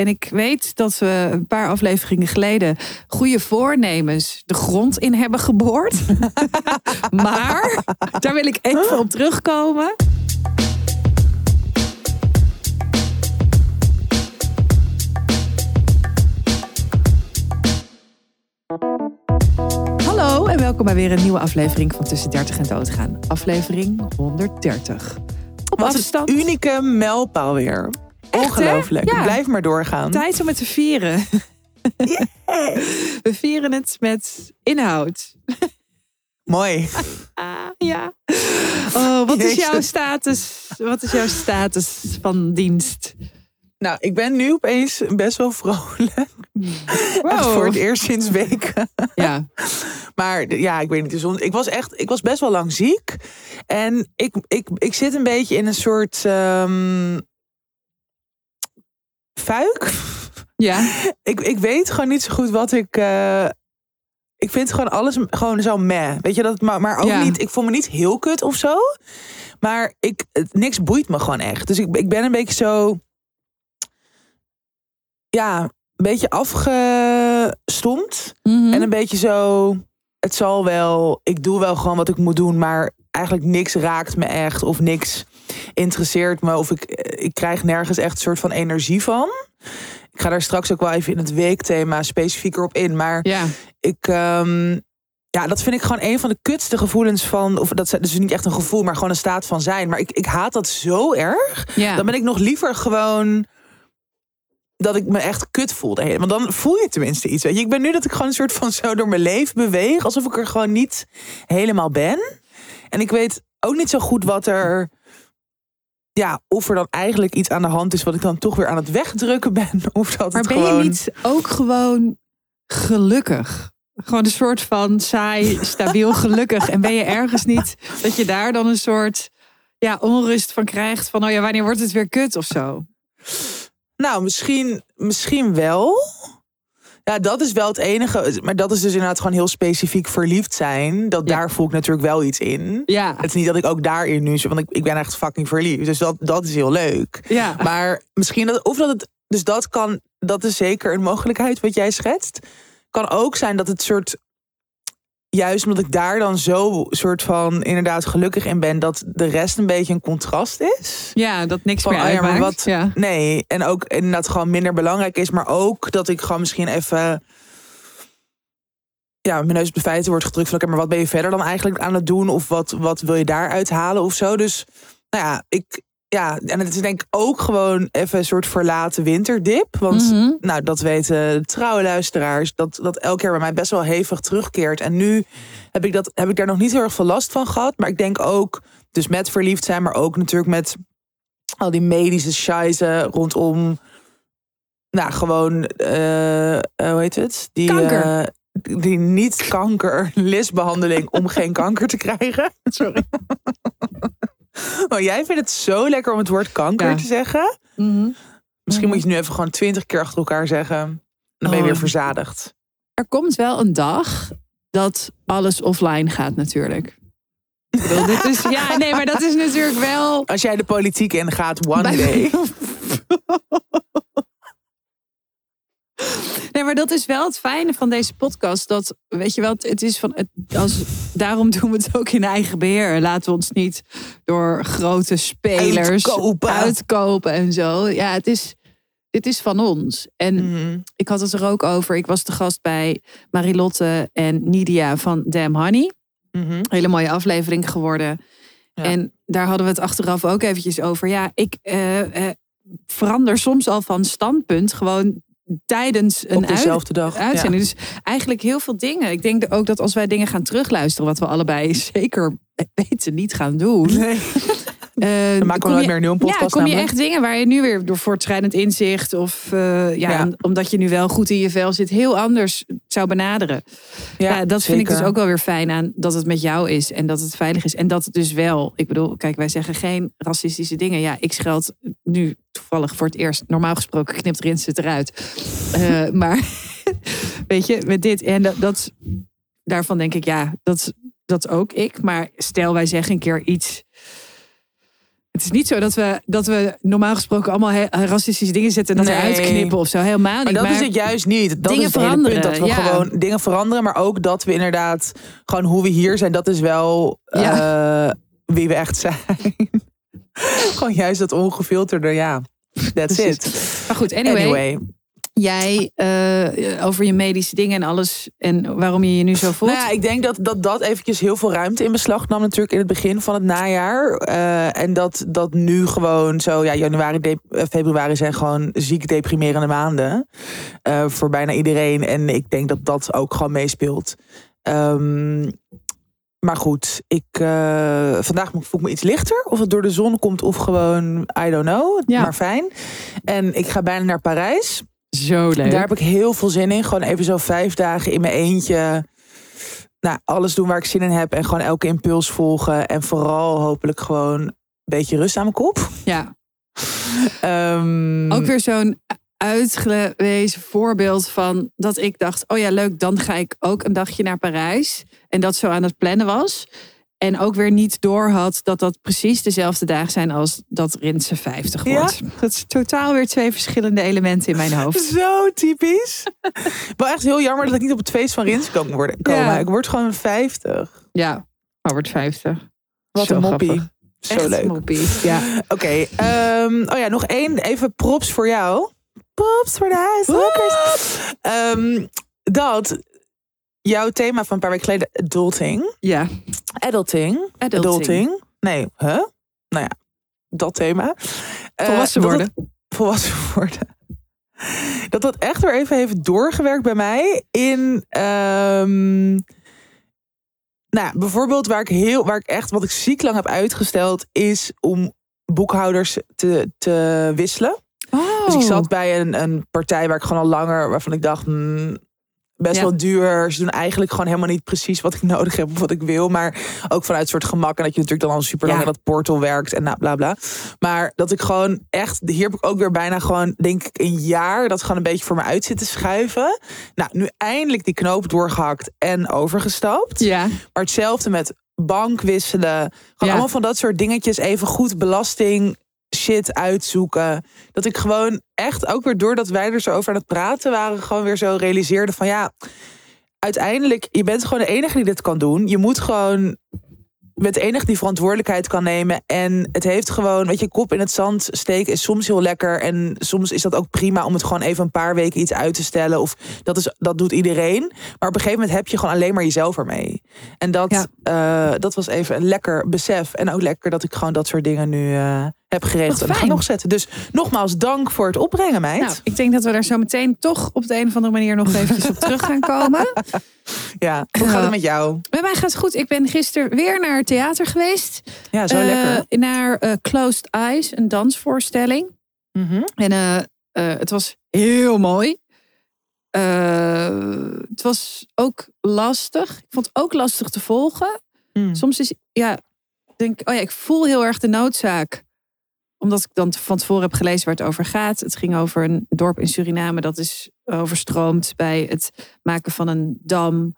En ik weet dat we een paar afleveringen geleden goede voornemens de grond in hebben geboord. maar daar wil ik even op terugkomen. Hallo en welkom bij weer een nieuwe aflevering van Tussen 30 en Doodgaan. Aflevering 130. Op Wat afstand. een unieke mijlpaal weer. Ongelooflijk. Ja. Blijf maar doorgaan. Tijd om het te vieren. We vieren het met inhoud. Mooi. Ah, ja. Oh, wat is jouw status? Wat is jouw status van dienst? Nou, ik ben nu opeens best wel vrolijk. Voor het eerst sinds weken. Ja. Maar ja, ik weet niet. zon- Ik was echt, ik was best wel lang ziek. En ik, ik, ik zit een beetje in een soort ehm fuik. Ja. Ik, ik weet gewoon niet zo goed wat ik. eh, ik vind gewoon alles gewoon zo meh. Weet je dat? Maar, maar ook Ja. niet. Ik voel me niet heel kut of zo. Maar ik, niks boeit me gewoon echt. Dus ik, ik ben een beetje zo. Ja, een beetje afgestompt. Mhm. En een beetje zo. Het zal wel. Ik doe wel gewoon wat ik moet doen. Maar eigenlijk niks raakt me echt. Of niks interesseert me. Of ik, ik krijg nergens echt een soort van energie van. Ik ga daar straks ook wel even in het weekthema specifieker op in. Maar Ja. ik. ehm, ja, dat vind ik gewoon een van de kutste gevoelens van. Of dat is dus niet echt een gevoel, maar gewoon een staat van zijn. Maar ik, ik haat dat zo erg. Ja. Dan ben ik nog liever gewoon. Dat ik me echt kut voel. de hele- Want dan voel je tenminste iets. Weet je. Ik ben nu dat ik gewoon een soort van zo door mijn leven beweeg. Alsof ik er gewoon niet helemaal ben. En ik weet ook niet zo goed wat er. Ja, of er dan eigenlijk iets aan de hand is wat ik dan toch weer aan het wegdrukken ben. Of dat Maar ben gewoon... je niet ook gewoon gelukkig? Gewoon een soort van saai, stabiel gelukkig. En ben je ergens niet dat je daar dan een soort ja, onrust van krijgt? Van, oh ja, wanneer wordt het weer kut of zo? Nou, misschien, misschien wel. Ja, dat is wel het enige. Maar dat is dus inderdaad gewoon heel specifiek verliefd zijn. Dat Ja. daar voel ik natuurlijk wel iets in. Ja. Het is niet dat ik ook daarin nu... zo- Want ik, ik ben echt fucking verliefd. Dus dat, dat is heel leuk. Ja. Maar misschien dat... Of dat het... Dus dat kan... Dat is zeker een mogelijkheid wat jij schetst. Kan ook zijn dat het soort... Juist omdat ik daar dan zo soort van inderdaad gelukkig in ben... dat de rest een beetje een contrast is. Ja, dat niks Van, meer oh ja, maar uitmaakt. wat- Ja. Nee, en ook inderdaad gewoon minder belangrijk is. Maar ook dat ik gewoon misschien even... Ja, mijn neus op de feiten wordt gedrukt van... oké, maar wat ben je verder dan eigenlijk aan het doen? Of wat, wat wil je daaruit halen of zo? Dus nou ja, ik... Ja, en het is denk ik ook gewoon even een soort verlaten winterdip. Want Mhm. nou, dat weten trouwe luisteraars. Dat, dat elk jaar bij mij best wel hevig terugkeert. En nu heb ik, dat, heb ik daar nog niet heel erg veel last van gehad. Maar ik denk ook, dus met verliefd zijn, maar ook natuurlijk met al die medische scheisse rondom. Nou, gewoon, eh, eh, hoe heet het? Die, Kanker. eh, die niet-kanker listbehandeling om geen kanker te krijgen. Sorry. Oh, jij vindt het zo lekker om het woord kanker Ja. te zeggen. Mhm. Misschien Mhm. moet je het nu even gewoon twintig keer achter elkaar zeggen. Dan ben je Oh. weer verzadigd. Er komt wel een dag dat alles offline gaat natuurlijk. Ik bedoel, dit is, ja, nee, maar dat is natuurlijk wel... Als jij de politiek ingaat, one Bij- day. Nee, maar dat is wel het fijne van deze podcast. Dat, weet je wel, het- is van... Het, als, daarom doen we het ook in eigen beheer. Laten we ons niet door grote spelers Uitkopen. uitkopen en zo. Ja, het is, dit is van ons. En Mhm. ik had het er ook over. Ik was te gast bij Marilotte en Nidia van Damn Honey. Mhm. Hele mooie aflevering geworden. Ja. En daar hadden we het achteraf ook eventjes over. Ja, ik eh, eh, verander soms al van standpunt gewoon tijdens een Op uit- dezelfde dag. uitzending. Dus eigenlijk heel veel dingen. Ik denk ook dat als wij dingen gaan terugluisteren, wat we allebei zeker weten niet gaan doen. Ja. Nee, eh, dan maken we nooit meer een ja, kom je namelijk. echt dingen waar je nu weer door voortschrijdend inzicht of eh, ja, Ja. om- omdat je nu wel goed in je vel zit, heel anders zou benaderen. Ja, dat vind ik dus ook wel weer fijn aan dat het met jou is en dat het veilig is. En dat het dus wel, ik bedoel, kijk, wij zeggen geen racistische dingen. Ja, ik scheld nu toevallig voor het eerst, normaal gesproken knipt Rins het eruit. Eh, maar weet je, met dit en dat, dat, daarvan denk ik, ja, dat, dat ook ik. Maar stel wij zeggen een keer iets Het is niet zo dat we, dat we normaal gesproken allemaal he- racistische dingen zetten en dat Nee. we uitknippen of zo. Helemaal niet. Maar dat maar is het juist niet. Dat dingen is het hele punt. Dat we veranderen, ja. gewoon dingen veranderen. Maar ook dat we inderdaad gewoon hoe we hier zijn. Dat is wel eh, wie we echt zijn. gewoon juist dat ongefilterde. Ja, that's Precies. it. Maar goed, anyway. Anyway. Jij eh, over je medische dingen en alles. En waarom je je nu zo voelt. Nou ja, ik denk dat, dat dat eventjes heel veel ruimte in beslag nam natuurlijk in het begin van het najaar. Eh, en dat, dat nu gewoon zo, ja, januari, de- eh, februari zijn gewoon ziek deprimerende maanden. voor bijna iedereen. En ik denk dat dat ook gewoon meespeelt. Ehm, maar goed, ik, vandaag voel ik me iets lichter. Of het door de zon komt of gewoon, I don't know. Ja. Maar fijn. En ik ga bijna naar Parijs. Zo leuk. Daar heb ik heel veel zin in. Gewoon even zo vijf dagen in mijn eentje. Nou, alles doen waar ik zin in heb. En gewoon elke impuls volgen. En vooral hopelijk gewoon een beetje rust aan mijn kop. Ja, Ehm, ook weer zo'n uitgewezen voorbeeld van dat ik dacht: oh ja, leuk, dan ga ik ook een dagje naar Parijs. En dat zo aan het plannen was. En ook weer niet doorhad dat dat precies dezelfde dagen zijn als dat Rinse 50 Ja? wordt. Dat is totaal weer twee verschillende elementen in mijn hoofd. Zo typisch. Wel echt heel jammer dat ik niet op het feest van Rins kan worden, komen. Ja. Ik word gewoon 50. Ja, maar wordt 50. Wat Zo een moppie. grappig. Zo Echt leuk. moppie. Ja. Oké, ehm, oh ja, nog één. Even props voor jou. Props voor de huishouders. Ehm, dat jouw thema van een paar weken geleden, adulting. ja. Adulting. Adulting. Nee, huh? Nou ja, dat thema. Eh, Volwassen dat worden. het- volwassen worden. Dat dat echt weer even heeft doorgewerkt bij mij in. ehm, nou, bijvoorbeeld waar ik heel, waar ik echt, wat ik ziek lang heb uitgesteld, is om boekhouders te, te wisselen. Oh. Dus ik zat bij een, een partij waar ik gewoon al langer, waarvan ik dacht, hmm, best Ja. wel duur. Ze doen eigenlijk gewoon helemaal niet precies wat ik nodig heb of wat ik wil. Maar ook vanuit soort gemak. En dat je natuurlijk dan al super lang Ja. in dat portal werkt en nou, bla bla. Maar dat ik gewoon echt, hier heb ik ook weer bijna gewoon, denk ik, een jaar dat gewoon een beetje voor me uit zit te schuiven. Nou, nu eindelijk die knoop doorgehakt en overgestapt. Ja. Maar hetzelfde met bank wisselen. Gewoon Ja. allemaal van dat soort dingetjes. Even goed belasting shit uitzoeken. Dat ik gewoon echt, ook weer doordat wij er zo over aan het praten waren, gewoon weer zo realiseerde van ja, uiteindelijk, je bent gewoon de enige die dit kan doen. Je moet gewoon met de enige die verantwoordelijkheid kan nemen. En het heeft gewoon, weet je, kop in het zand steken is soms heel lekker. En soms is dat ook prima om het gewoon even een paar weken iets uit te stellen. Of dat, is, dat doet iedereen. Maar op een gegeven moment heb je gewoon alleen maar jezelf ermee. En dat, eh, dat was even een lekker besef. En ook lekker dat ik gewoon dat soort dingen nu eh, heb geregeld. En ga nog zetten. Dus nogmaals, dank voor het opbrengen, meid. Nou, ik denk dat we daar zo meteen toch op de een of andere manier nog eventjes op terug gaan komen. ja, hoe gaat Ja. het met jou? Bij mij gaat het goed. Ik ben gisteren weer naar het theater geweest. Ja, zo Eh, lekker. Naar eh, Closed Eyes, een dansvoorstelling. Mhm. En eh, eh, het was heel mooi. Eh, het was ook lastig. Ik vond het ook lastig te volgen. Mm. Soms is, ja, denk, oh ja, ik voel heel erg de noodzaak. Omdat ik dan van tevoren heb gelezen waar het over gaat. Het ging over een dorp in Suriname dat is overstroomd bij het maken van een dam.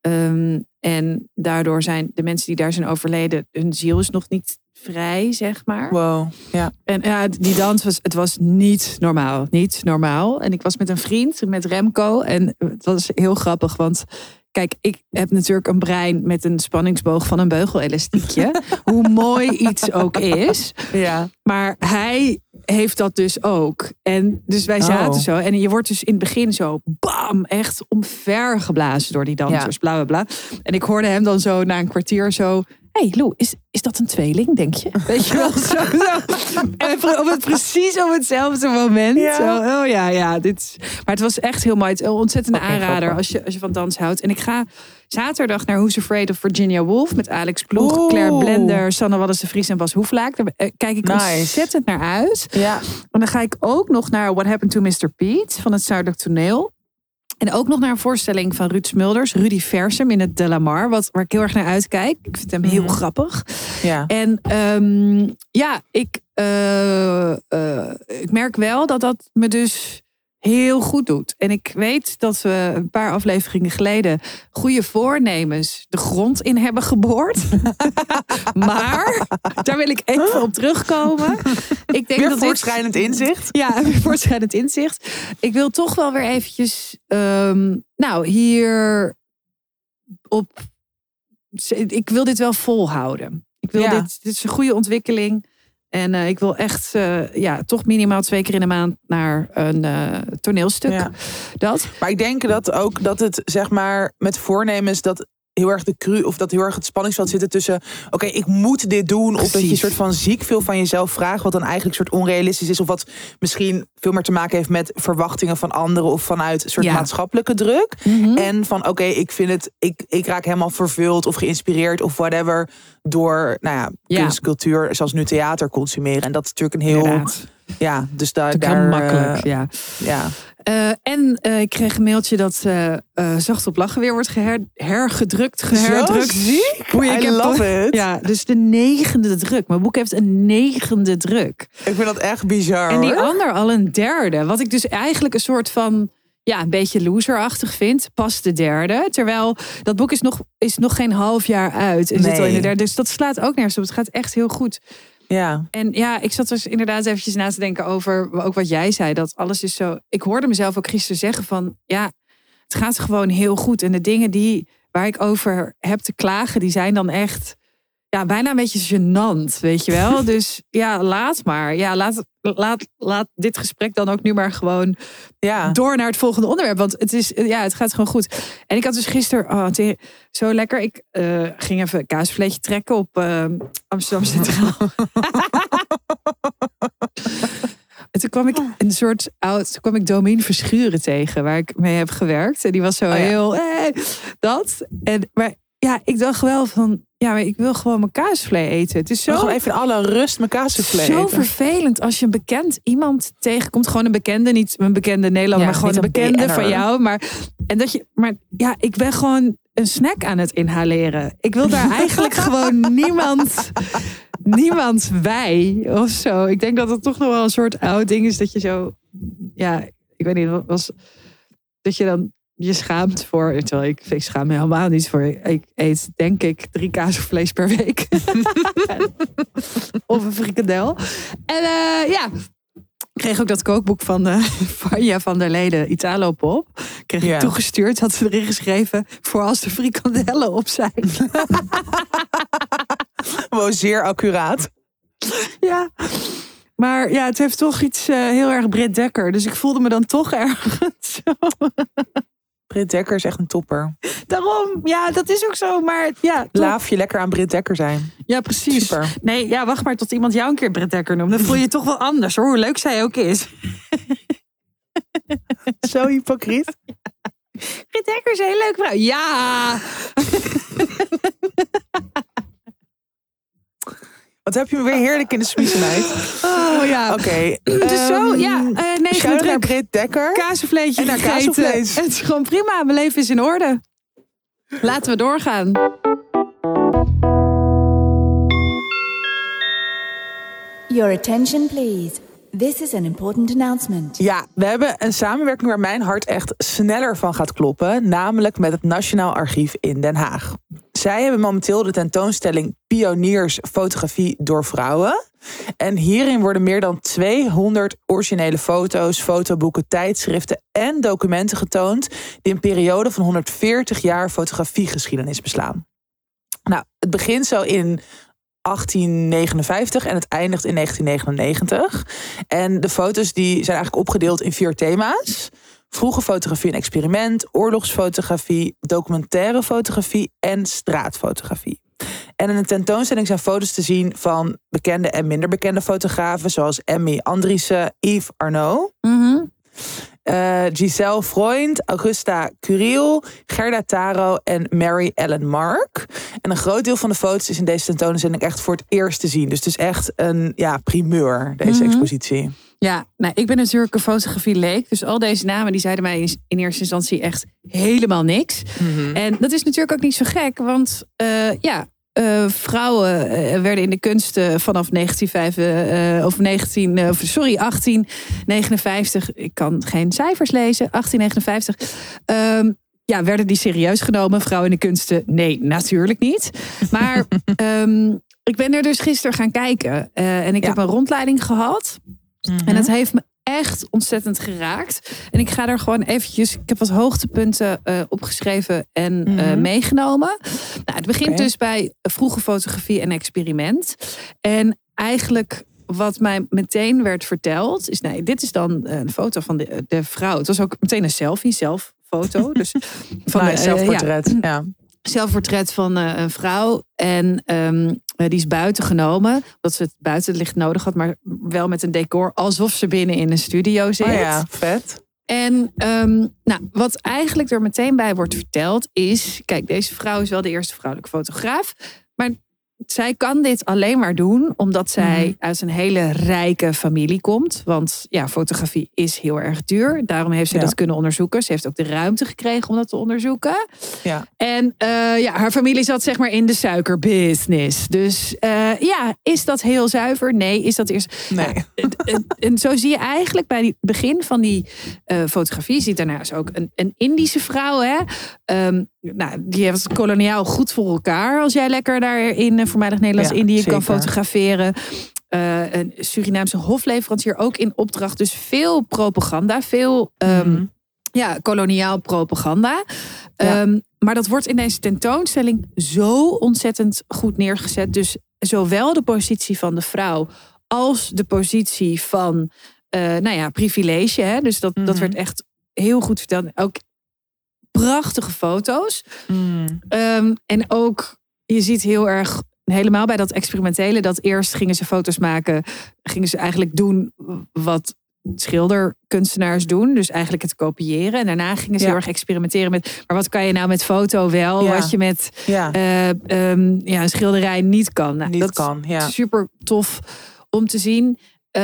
Ehm, en daardoor zijn de mensen die daar zijn overleden, hun ziel is nog niet vrij, zeg maar. Wow, ja. En ja, die dans was, het was niet normaal. Niet normaal. En ik was met een vriend, met Remco. En het was heel grappig, want kijk, ik heb natuurlijk een brein met een spanningsboog van een beugelelastiekje. Hoe mooi iets ook is. Ja. Maar hij heeft dat dus ook. En dus wij zaten Oh. zo. En je wordt dus in het begin zo bam, echt omvergeblazen door die dansers. Bla bla bla. En ik hoorde hem dan zo na een kwartier zo. Hey Lou, is, is dat een tweeling, denk je? Weet je wel, zo, zo. En op het, precies op hetzelfde moment. Ja. Zo, oh ja, ja. Dit is, maar het was echt heel mooi. Het is een ontzettende Oké, aanrader grappig. als je, als je van dans houdt. En ik ga zaterdag naar Who's Afraid of Virginia Woolf met Alex Ploeg, Oeh. Claire Blender, Sanne Wallis de Vries en Bas Hoeflaak. Daar eh, kijk ik Nice. ontzettend naar uit. Ja. En dan ga ik ook nog naar What Happened to Mr. Pete van het Zuidelijk Toneel. En ook nog naar een voorstelling van Ruud Smulders, Rudy Versum in het De La Mar, wat, waar ik heel erg naar uitkijk. Ik vind hem heel Mhm. grappig. Ja. En ehm, ja, ik, eh, eh, ik merk wel dat dat me dus heel goed doet. En ik weet dat we een paar afleveringen geleden goede voornemens de grond in hebben geboord. maar daar wil ik even op terugkomen. Ik denk Weer dat dit- voortschrijdend inzicht. ja, weer voortschrijdend inzicht. Ik wil toch wel weer eventjes, ehm, nou, hier op. Ik wil dit wel volhouden. Ik wil Ja. dit, dit is een goede ontwikkeling. En eh, ik wil echt, eh, ja, toch minimaal twee keer in de maand naar een eh, toneelstuk. Ja. Dat. Maar ik denk dat ook dat het zeg maar met voornemens dat heel erg de cru of dat heel erg het spanningsveld zitten tussen oké ik moet dit doen of dat je Precies. soort van ziek veel van jezelf vraagt wat dan eigenlijk soort onrealistisch is of wat misschien veel meer te maken heeft met verwachtingen van anderen of vanuit een soort Ja. maatschappelijke druk Mhm. en van oké ik vind het ik, ik raak helemaal vervuld of geïnspireerd of whatever door nou ja, Ja. kunst cultuur zoals nu theater consumeren en dat is natuurlijk een heel Inderdaad. ja dus daar daar makkelijk, eh, ja. ja Eh, en eh, ik kreeg een mailtje dat eh, Zacht op Lachen weer wordt geher, hergedrukt, geherdrukt. Zo ziek. Ik I heb love it. Ja, dus de negende druk. Mijn boek heeft een negende druk. Ik vind dat echt bizar. En die hoor. ander al een derde. Wat ik dus eigenlijk een soort van... Ja, een beetje loserachtig vind. Pas de derde. Terwijl dat boek is nog, is nog geen half jaar uit. En zit al in de derde. Dus dat slaat ook nergens op. Het gaat echt heel goed. Ja, En ja, ik zat dus inderdaad eventjes na te denken over ook wat jij zei. Dat alles is zo. Ik hoorde mezelf ook gisteren zeggen van ja, het gaat gewoon heel goed. En de dingen die waar ik over heb te klagen, die zijn dan echt ja, bijna een beetje gênant, weet je wel. Dus ja, laat maar. Ja, laat, laat, laat dit gesprek dan ook nu maar gewoon ja. door naar het volgende onderwerp. Want het, is, ja, het gaat gewoon goed. En ik had dus gisteren oh, zo lekker. Ik eh, ging even een kaasvleetje trekken op eh, Amsterdam Centraal. en toen kwam ik een soort oud, toen kwam ik Domien Verschuren tegen, waar ik mee heb gewerkt. En die was zo ja. heel, eh, dat. En, maar ja, ik dacht wel van, ja, maar ik wil gewoon mijn kaasvlees eten. Het is Zo gewoon even alle rust mijn kaassoufflé zo eten. vervelend als je een bekend iemand tegenkomt. Gewoon een bekende, niet een bekende Nederlander, Ja, maar gewoon een bekende BN'er. van jou. Maar, en dat je, maar ja, ik ben gewoon een snack aan het inhaleren. Ik wil daar eigenlijk gewoon niemand, niemand bij of zo. Ik denk dat het toch nog wel een soort oud ding is dat je zo, ja, ik weet niet, was dat je dan je schaamt voor, terwijl ik, ik schaam me helemaal niet voor. Ik eet denk ik drie kaasvlees per week. of een frikandel. En eh, ja, ik kreeg ook dat kookboek van eh Vanja van der Leden, Italo Pop. Kreeg ik Ja. toegestuurd, had ze erin geschreven voor als de frikandellen op zijn. Gewoon zeer accuraat. ja. Maar ja, het heeft toch iets eh, heel erg Brit Dekker. Dus ik voelde me dan toch ergens zo. Britt Dekker is echt een topper. Daarom, ja, dat is ook zo. Maar ja. Laaf je lekker aan Britt Dekker zijn. ja precies. Super. Nee, ja, wacht maar tot iemand jou een keer Brit Dekker noemt. Dan voel je je toch wel anders hoor, hoe leuk zij ook is. Zo hypocriet. Brit Dekker is een hele leuke vrouw. Ja! Wat heb je me weer heerlijk in de smiezenheid. Oh ja. Oké. Dus zo, ehm, ja, eh nee, shout-out naar. Britt Dekker. Kazenvleesje En naar kaasvlees. Het is gewoon prima, mijn leven is in orde. Laten we doorgaan. Your attention, please. This is an important announcement. Ja, we hebben een samenwerking waar mijn hart echt sneller van gaat kloppen. Namelijk met het Nationaal Archief in Den Haag. Zij hebben momenteel de tentoonstelling Pioniers Fotografie door Vrouwen. En hierin worden meer dan 200 originele foto's, fotoboeken, tijdschriften en documenten getoond. die een periode van 140 jaar fotografiegeschiedenis beslaan. Nou, het begint zo in 1859 en het eindigt in 1999. En de foto's die zijn eigenlijk opgedeeld in vier thema's. Vroege fotografie en experiment, oorlogsfotografie, documentaire fotografie en straatfotografie. En in de tentoonstelling zijn foto's te zien van bekende en minder bekende fotografen, zoals Emmy Andriessen, Yves Arnaud, Mhm. Eh, Giselle Freund, Augusta Curiel, Gerda Taro en Mary Ellen Mark. En een groot deel van de foto's is in deze tentoonstelling echt voor het eerst te zien. Dus het is echt een ja, primeur, deze Mhm. expositie. Ja, nou, ik ben natuurlijk een fotografie-leek. Dus al deze namen die zeiden mij in- eerste instantie echt helemaal niks. En dat is natuurlijk ook niet zo gek. Want eh, ja, eh, vrouwen eh, werden in de kunsten vanaf 1905, of 19, of, sorry, 1859. Ik kan geen cijfers lezen. 1859. Ehm, ja, werden die serieus genomen? Vrouwen in de kunsten? Nee, natuurlijk niet. Maar ehm, ik ben er dus gisteren gaan kijken. en ik heb een rondleiding gehad. En het heeft me echt ontzettend geraakt. En ik ga er gewoon eventjes, ik heb wat hoogtepunten uh, opgeschreven en mm meegenomen. Nou, het begint dus bij vroege fotografie en experiment. En eigenlijk wat mij meteen werd verteld, is nee, dit is dan een foto van de, de vrouw. Het was ook meteen een selfie, zelffoto. Dus van nou, de zelfportret. ja. ja zelfportret van een vrouw. En um, die is buiten genomen. Dat ze het buiten het licht nodig had. Maar wel met een decor. Alsof ze binnen in een studio zit. Oh ja, vet. En um, nou, wat eigenlijk er meteen bij wordt verteld is... Kijk, deze vrouw is wel de eerste vrouwelijke fotograaf. Maar zij kan dit alleen maar doen omdat zij mhm. uit een hele rijke familie komt. Want ja, fotografie is heel erg duur. Daarom heeft ze dat kunnen onderzoeken. Ze heeft ook de ruimte gekregen om dat te onderzoeken. Ja. En uh, ja, haar familie zat zeg maar in de suikerbusiness. Dus uh, ja, is dat heel zuiver? Nee, is dat eerst. Nee. en zo zie je eigenlijk bij het begin van die uh, fotografie, ziet daarnaast ook een, een Indische vrouw. Hè? Um, nou, die heeft het koloniaal goed voor elkaar. Als jij lekker daar eh, voormalig Nederlands-Indië kan fotograferen. Uh, een Surinaamse hofleverancier ook in opdracht. Dus veel propaganda, veel um, ja, koloniaal propaganda. Um, maar dat wordt in deze tentoonstelling zo ontzettend goed neergezet. Dus zowel de positie van de vrouw als de positie van, uh, nou ja, privilege. Hè? Dus dat, dat mhm. werd echt heel goed verteld. Ook prachtige foto's. Mm. Ehm, en ook, je ziet heel erg, helemaal bij dat experimentele, dat eerst gingen ze foto's maken, gingen ze eigenlijk doen wat schilderkunstenaars doen. Dus eigenlijk het kopiëren. En daarna gingen ze heel erg experimenteren met. Maar wat kan je nou met foto wel? Wat je met ja. Uh, ja, een schilderij niet kan. Nou, niet dat kan. Ja. Super tof om te zien. Uh,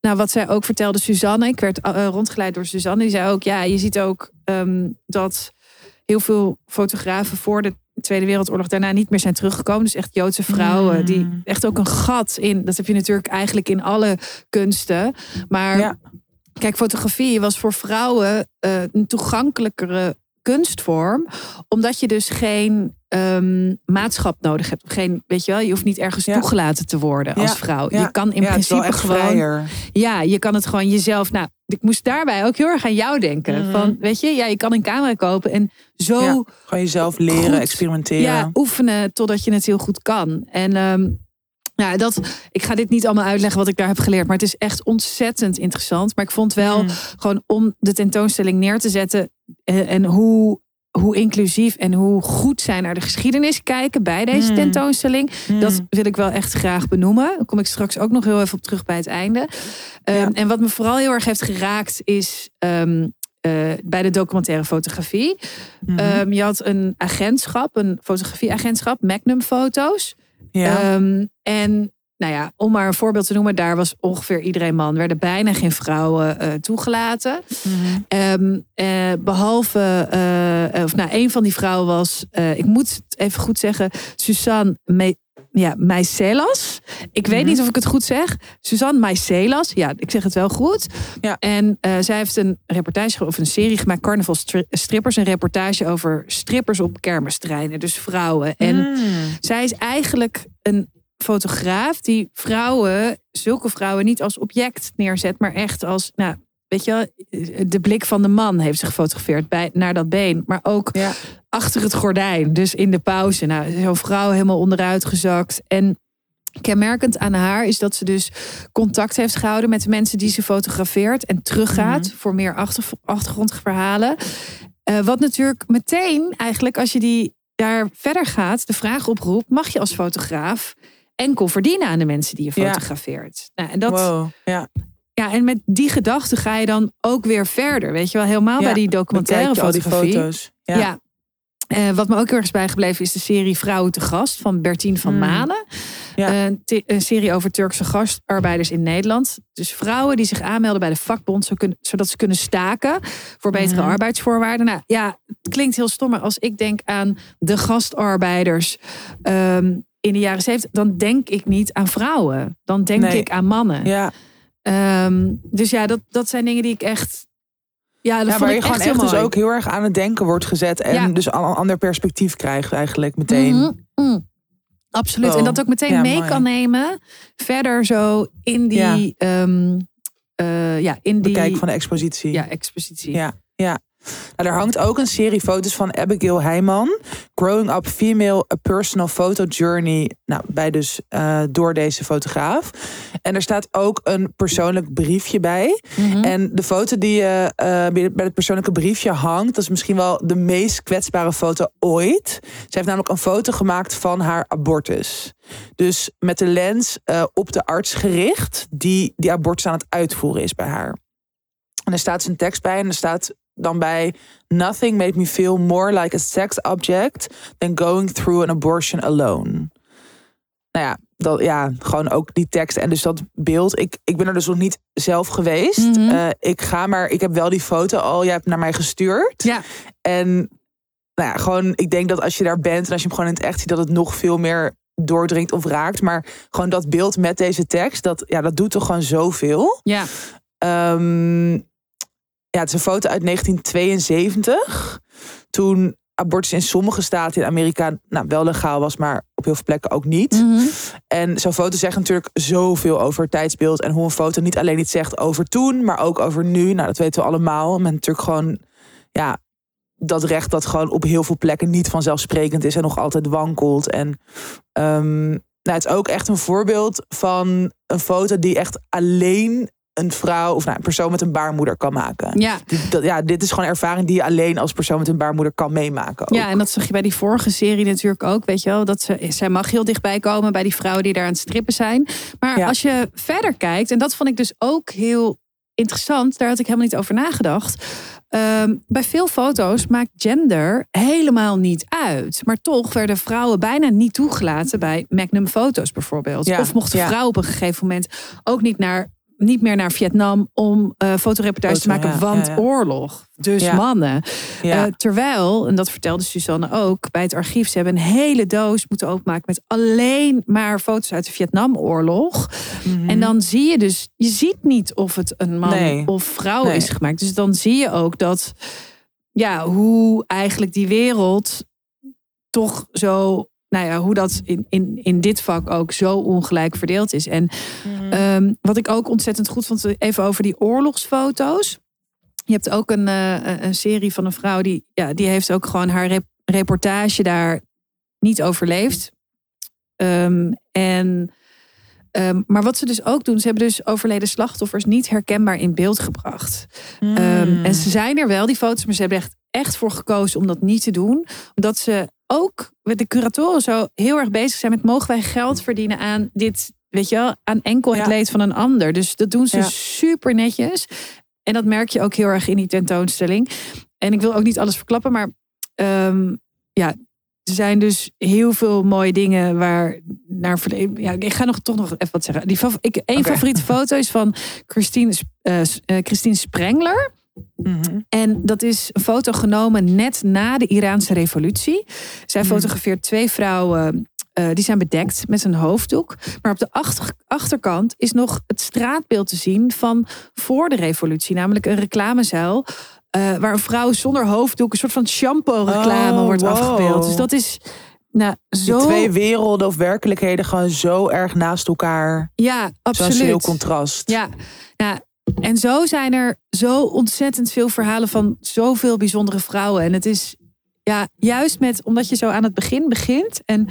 nou, wat zij ook vertelde, Suzanne. Ik werd uh, rondgeleid door Suzanne. Die zei ook, ja, je ziet ook um, dat heel veel fotografen voor de Tweede Wereldoorlog daarna niet meer zijn teruggekomen. Dus echt Joodse vrouwen. Mm. Die echt ook een gat in. Dat heb je natuurlijk eigenlijk in alle kunsten. Maar ja. kijk, fotografie was voor vrouwen uh, een toegankelijkere kunstvorm. Omdat je dus geen um, maatschap nodig hebt. Geen, weet je wel, je hoeft niet ergens toegelaten te worden als vrouw. Je kan in principe gewoon. Ja, je kan het gewoon jezelf. Nou, ik moest daarbij ook heel erg aan jou denken. Mhm. Van, weet je, ja, je kan een camera kopen en zo. gewoon jezelf leren, experimenteren. Ja, oefenen totdat je het heel goed kan. En um, ja, dat, ik ga dit niet allemaal uitleggen wat ik daar heb geleerd. Maar het is echt ontzettend interessant. Maar ik vond wel mhm. gewoon om de tentoonstelling neer te zetten. En, eh, en hoe hoe inclusief en hoe goed zij naar de geschiedenis kijken bij deze hmm. tentoonstelling. Hmm. Dat wil ik wel echt graag benoemen. Daar kom ik straks ook nog heel even op terug bij het einde. Ehm, en wat me vooral heel erg heeft geraakt is ehm, eh, bij de documentaire fotografie. Hmm. Ehm, je had een agentschap, een fotografieagentschap, Magnum Foto's. Ja. en nou ja, om maar een voorbeeld te noemen, daar was ongeveer iedereen man. werden bijna geen vrouwen uh, toegelaten. Mm behalve, uh, of nou, een van die vrouwen was, ik moet het even goed zeggen, Suzanne Me ja, Maicelas. Ik weet mhm. niet of ik het goed zeg. Suzanne Maicelas. Ja, ik zeg het wel goed. Ja. En zij heeft een reportage of een serie gemaakt, Carnaval Strippers. Een reportage over strippers op kermisterreinen. Dus vrouwen. En mm. zij is eigenlijk een fotograaf die vrouwen, zulke vrouwen, niet als object neerzet, maar echt als, nou, weet je, de blik van de man heeft ze gefotografeerd bij, naar dat been. Maar ook ja. achter het gordijn, dus in de pauze. Nou, zo'n vrouw helemaal onderuit gezakt. En kenmerkend aan haar is dat ze dus contact heeft gehouden met de mensen die ze fotografeert en teruggaat mhm. voor meer achter, achtergrondverhalen. Uh, wat natuurlijk meteen eigenlijk, als je die daar verder gaat, de vraag oproept: mag je als fotograaf enkel verdienen aan de mensen die je fotografeert. Nou, en dat, ja. Ja, en met die gedachte ga je dan ook weer verder. Weet je wel, helemaal bij die documentaire fotografie. Die foto's. Ja. ja. Uh, wat me ook ergens bijgebleven is de serie Vrouwen te Gast van Bertien van mm. Manen. Ja. Uh, een serie over Turkse gastarbeiders in Nederland. Dus vrouwen die zich aanmelden bij de vakbond zo zodat ze kunnen staken voor betere mm. arbeidsvoorwaarden. Nou ja, het klinkt heel stom, maar als ik denk aan de gastarbeiders. Um, in de jaren zeventig, dan denk ik niet aan vrouwen. Dan denk Nee. ik aan mannen. Ja, Ehm, dus ja, dat, dat zijn dingen die ik echt. Ja, dat ja waar ik je gewoon echt dus ook heel erg aan het denken wordt gezet. En Ja. dus al een ander perspectief krijgt eigenlijk meteen. Mhm, mhm. Absoluut. En dat ook meteen Ja, mee mooi. kan nemen. Verder zo in die. Ja. ehm, eh, ja, in die. Bekijk van de expositie. Ja, expositie. Ja, ja. Nou, er hangt ook een serie foto's van Abigail Heijman. Growing Up Female, A Personal Photo Journey. Nou, bij dus eh, door deze fotograaf. En er staat ook een persoonlijk briefje bij. Mhm. En de foto die eh, eh, bij het persoonlijke briefje hangt... dat is misschien wel de meest kwetsbare foto ooit. Ze heeft namelijk een foto gemaakt van haar abortus. Dus met de lens op de arts gericht... die die abortus aan het uitvoeren is bij haar. En er staat zijn tekst bij en er staat dan bij... Nothing made me feel more like a sex object... than going through an abortion alone. Nou ja, dat, ja, gewoon ook die tekst en dus dat beeld. Ik, ik ben er dus nog niet zelf geweest. Mhm. Eh, ik ga maar, ik heb wel die foto al, jij hebt naar mij gestuurd. Ja, En nou ja, gewoon, ik denk dat als je daar bent en als je hem gewoon in het echt ziet, dat het nog veel meer doordringt of raakt. Maar gewoon dat beeld met deze tekst, dat, ja, dat doet toch gewoon zoveel. ja. Ehm, ja, het is een foto uit 1972. Toen abortus in sommige staten in Amerika nou, wel legaal was, maar op heel veel plekken ook niet. Mhm. En zo'n foto zegt natuurlijk zoveel over het tijdsbeeld. En hoe een foto niet alleen iets zegt over toen, maar ook over nu. Nou, dat weten we allemaal. Met natuurlijk gewoon, ja, dat recht dat gewoon op heel veel plekken niet vanzelfsprekend is en nog altijd wankelt. En ehm, nou, het is ook echt een voorbeeld van een foto die echt alleen een vrouw of nou, een persoon met een baarmoeder kan maken. ja. Dit, dat, ja, dit is gewoon ervaring die je alleen als persoon met een baarmoeder kan meemaken. ook. Ja, en dat zag je bij die vorige serie natuurlijk ook, weet je wel. Dat ze, zij mag heel dichtbij komen bij die vrouwen die daar aan het strippen zijn. Maar Ja. als je verder kijkt, en dat vond ik dus ook heel interessant, daar had ik helemaal niet over nagedacht. Ehm, bij veel foto's maakt gender helemaal niet uit. Maar toch werden vrouwen bijna niet toegelaten bij Magnum foto's bijvoorbeeld. Ja, Of mochten ja. vrouwen op een gegeven moment ook niet naar niet meer naar Vietnam om eh fotoreportages te maken, ja, want ja, ja. oorlog. Dus mannen. Eh, terwijl, en dat vertelde Suzanne ook, bij het archief, ze hebben een hele doos moeten openmaken met alleen maar foto's uit de Vietnamoorlog. Mhm. En dan zie je dus, je ziet niet of het een man Nee. of vrouw Nee. is gemaakt. Dus dan zie je ook dat, ja, hoe eigenlijk die wereld toch zo, nou ja, hoe dat in, in, in dit vak ook zo ongelijk verdeeld is. En Mhm. Ehm, wat ik ook ontzettend goed vond, even over die oorlogsfoto's. Je hebt ook een, eh, een serie van een vrouw die, ja, die heeft ook gewoon haar rep- reportage daar niet overleefd. Ehm, en, ehm, maar wat ze dus ook doen, ze hebben dus overleden slachtoffers niet herkenbaar in beeld gebracht. Mm. Ehm, en ze zijn er wel, die foto's, maar ze hebben echt, echt voor gekozen om dat niet te doen. Omdat ze ook met de curatoren zo heel erg bezig zijn met mogen wij geld verdienen aan dit, weet je wel, aan enkel het Ja. leed van een ander. Dus dat doen ze Ja. super netjes. En dat merk je ook heel erg in die tentoonstelling. En ik wil ook niet alles verklappen, maar ehm, ja, er zijn dus heel veel mooie dingen waar naar verleden. Ja, ik ga nog toch nog even wat zeggen. Die, ik, een favoriete foto is van Christine, eh, Christine Sprengler. Mhm. En dat is een foto genomen net na de Iraanse revolutie. Zij Hmm. fotografeert twee vrouwen. eh, die zijn bedekt met een hoofddoek. Maar op de achter- achterkant is nog het straatbeeld te zien van voor de revolutie. Namelijk een reclamezuil. eh, waar een vrouw zonder hoofddoek, een soort van shampoo-reclame Oh, wordt wow. afgebeeld. Dus dat is nou, Die zo. twee werelden of werkelijkheden gewoon zo erg naast elkaar. ja, Zo'n absoluut. heel contrast. Ja, ja, en zo zijn er zo ontzettend veel verhalen van zoveel bijzondere vrouwen. En het is ja, juist met, omdat je zo aan het begin begint en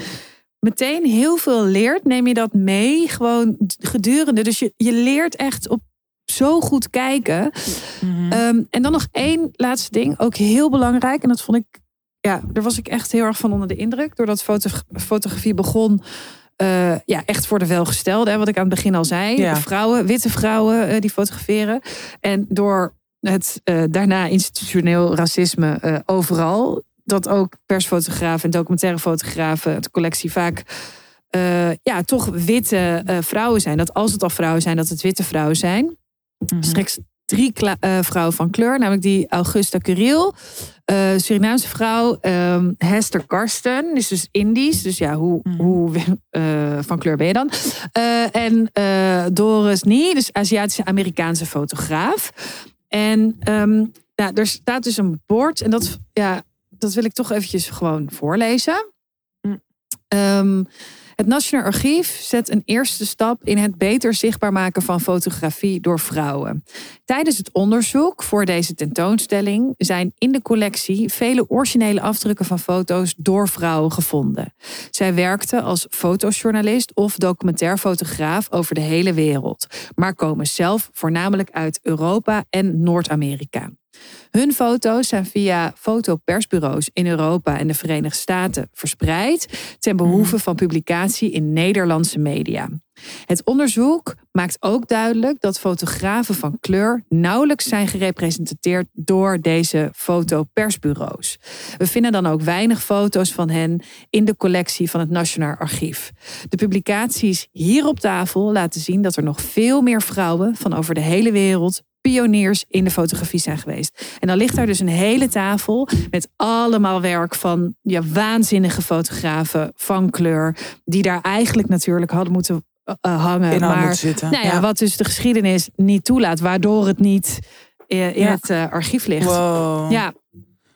meteen heel veel leert, neem je dat mee gewoon gedurende. Dus je, je leert echt op zo goed kijken. Mhm. Ehm, en dan nog één laatste ding, ook heel belangrijk. En dat vond ik, ja, daar was ik echt heel erg van onder de indruk. Doordat foto, fotografie begon, eh, ja, echt voor de welgestelde. Hè, wat ik aan het begin al zei. Ja. Vrouwen, witte vrouwen eh, die fotograferen. En door het eh, daarna institutioneel racisme overal. Dat ook persfotografen en documentaire fotografen, het collectie vaak ja, toch witte vrouwen zijn. Dat als het al vrouwen zijn, dat het witte vrouwen zijn straks drie eh, vrouwen van kleur, namelijk die Augusta Curiel, eh, Surinaamse vrouw. ehm, Hester Karsten, is dus Indisch. Dus ja, hoe, Mhm. hoe eh, van kleur ben je dan? En Doris Nie, dus Aziatische Amerikaanse fotograaf. En nou, er staat dus een bord. En dat, ja, dat wil ik toch eventjes gewoon voorlezen. Mm. Ehm, het Nationaal Archief zet een eerste stap in het beter zichtbaar maken van fotografie door vrouwen. Tijdens het onderzoek voor deze tentoonstelling zijn in de collectie vele originele afdrukken van foto's door vrouwen gevonden. Zij werkte als fotojournalist of documentair fotograaf over de hele wereld, maar komen zelf voornamelijk uit Europa en Noord-Amerika. Hun foto's zijn via fotopersbureaus in Europa en de Verenigde Staten verspreid ten behoeve van publicatie in Nederlandse media. Het onderzoek maakt ook duidelijk dat fotografen van kleur nauwelijks zijn gerepresenteerd door deze fotopersbureaus. We vinden dan ook weinig foto's van hen in de collectie van het Nationaal Archief. De publicaties hier op tafel laten zien dat er nog veel meer vrouwen van over de hele wereld pioniers in de fotografie zijn geweest. En dan ligt daar dus een hele tafel met allemaal werk van ja, waanzinnige fotografen van kleur, die daar eigenlijk natuurlijk hadden moeten eh, eh, hangen. In maar zitten. nou ja, wat dus de geschiedenis niet toelaat, waardoor het niet eh, in Ja. het archief ligt. Wow. Ja,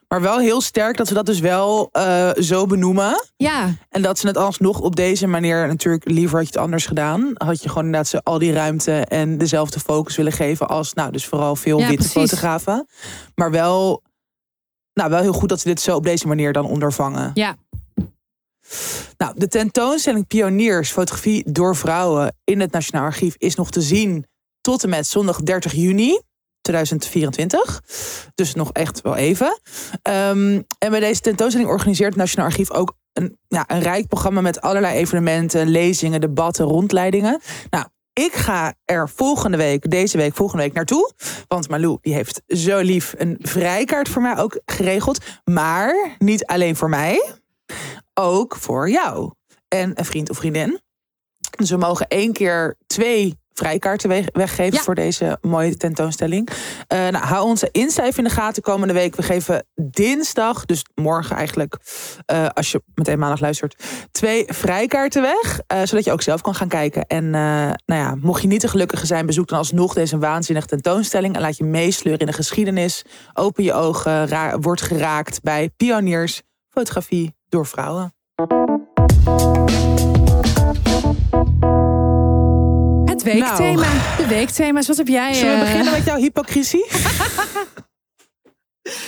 Maar wel heel sterk dat ze dat dus wel eh, zo benoemen. ja, En dat ze het alsnog op deze manier, natuurlijk liever had je het anders gedaan. Had je gewoon inderdaad ze al die ruimte en dezelfde focus willen geven als, nou, dus vooral veel Ja, witte precies. fotografen. Maar wel, nou, wel heel goed dat ze dit zo op deze manier dan ondervangen. ja. Nou, de tentoonstelling Pioniers Fotografie door Vrouwen in het Nationaal Archief is nog te zien tot en met zondag 30 juni 2024. Dus nog echt wel even. Ehm, en bij deze tentoonstelling organiseert het Nationaal Archief ook een, ja, een rijk programma met allerlei evenementen, lezingen, debatten, rondleidingen. Nou, ik ga er volgende week, deze week, volgende week naartoe. Want Malou, die heeft zo lief een vrijkaart voor mij ook geregeld. Maar niet alleen voor mij, ook voor jou en een vriend of vriendin. Dus we mogen één keer twee vrijkaarten we- weggeven Ja. voor deze mooie tentoonstelling. Eh, nou, hou onze Insta even in de gaten komende week. We geven dinsdag, dus morgen eigenlijk, eh, als je meteen maandag luistert, twee vrijkaarten weg. eh, zodat je ook zelf kan gaan kijken. En nou ja, mocht je niet te gelukkige zijn, bezoek dan alsnog deze waanzinnige tentoonstelling. En laat je meesleuren in de geschiedenis. Open je ogen, ra- word geraakt bij pioniers fotografie door vrouwen. Weekthema. De weekthema's. Wat heb jij? Zullen we eh, beginnen met jouw hypocrisie?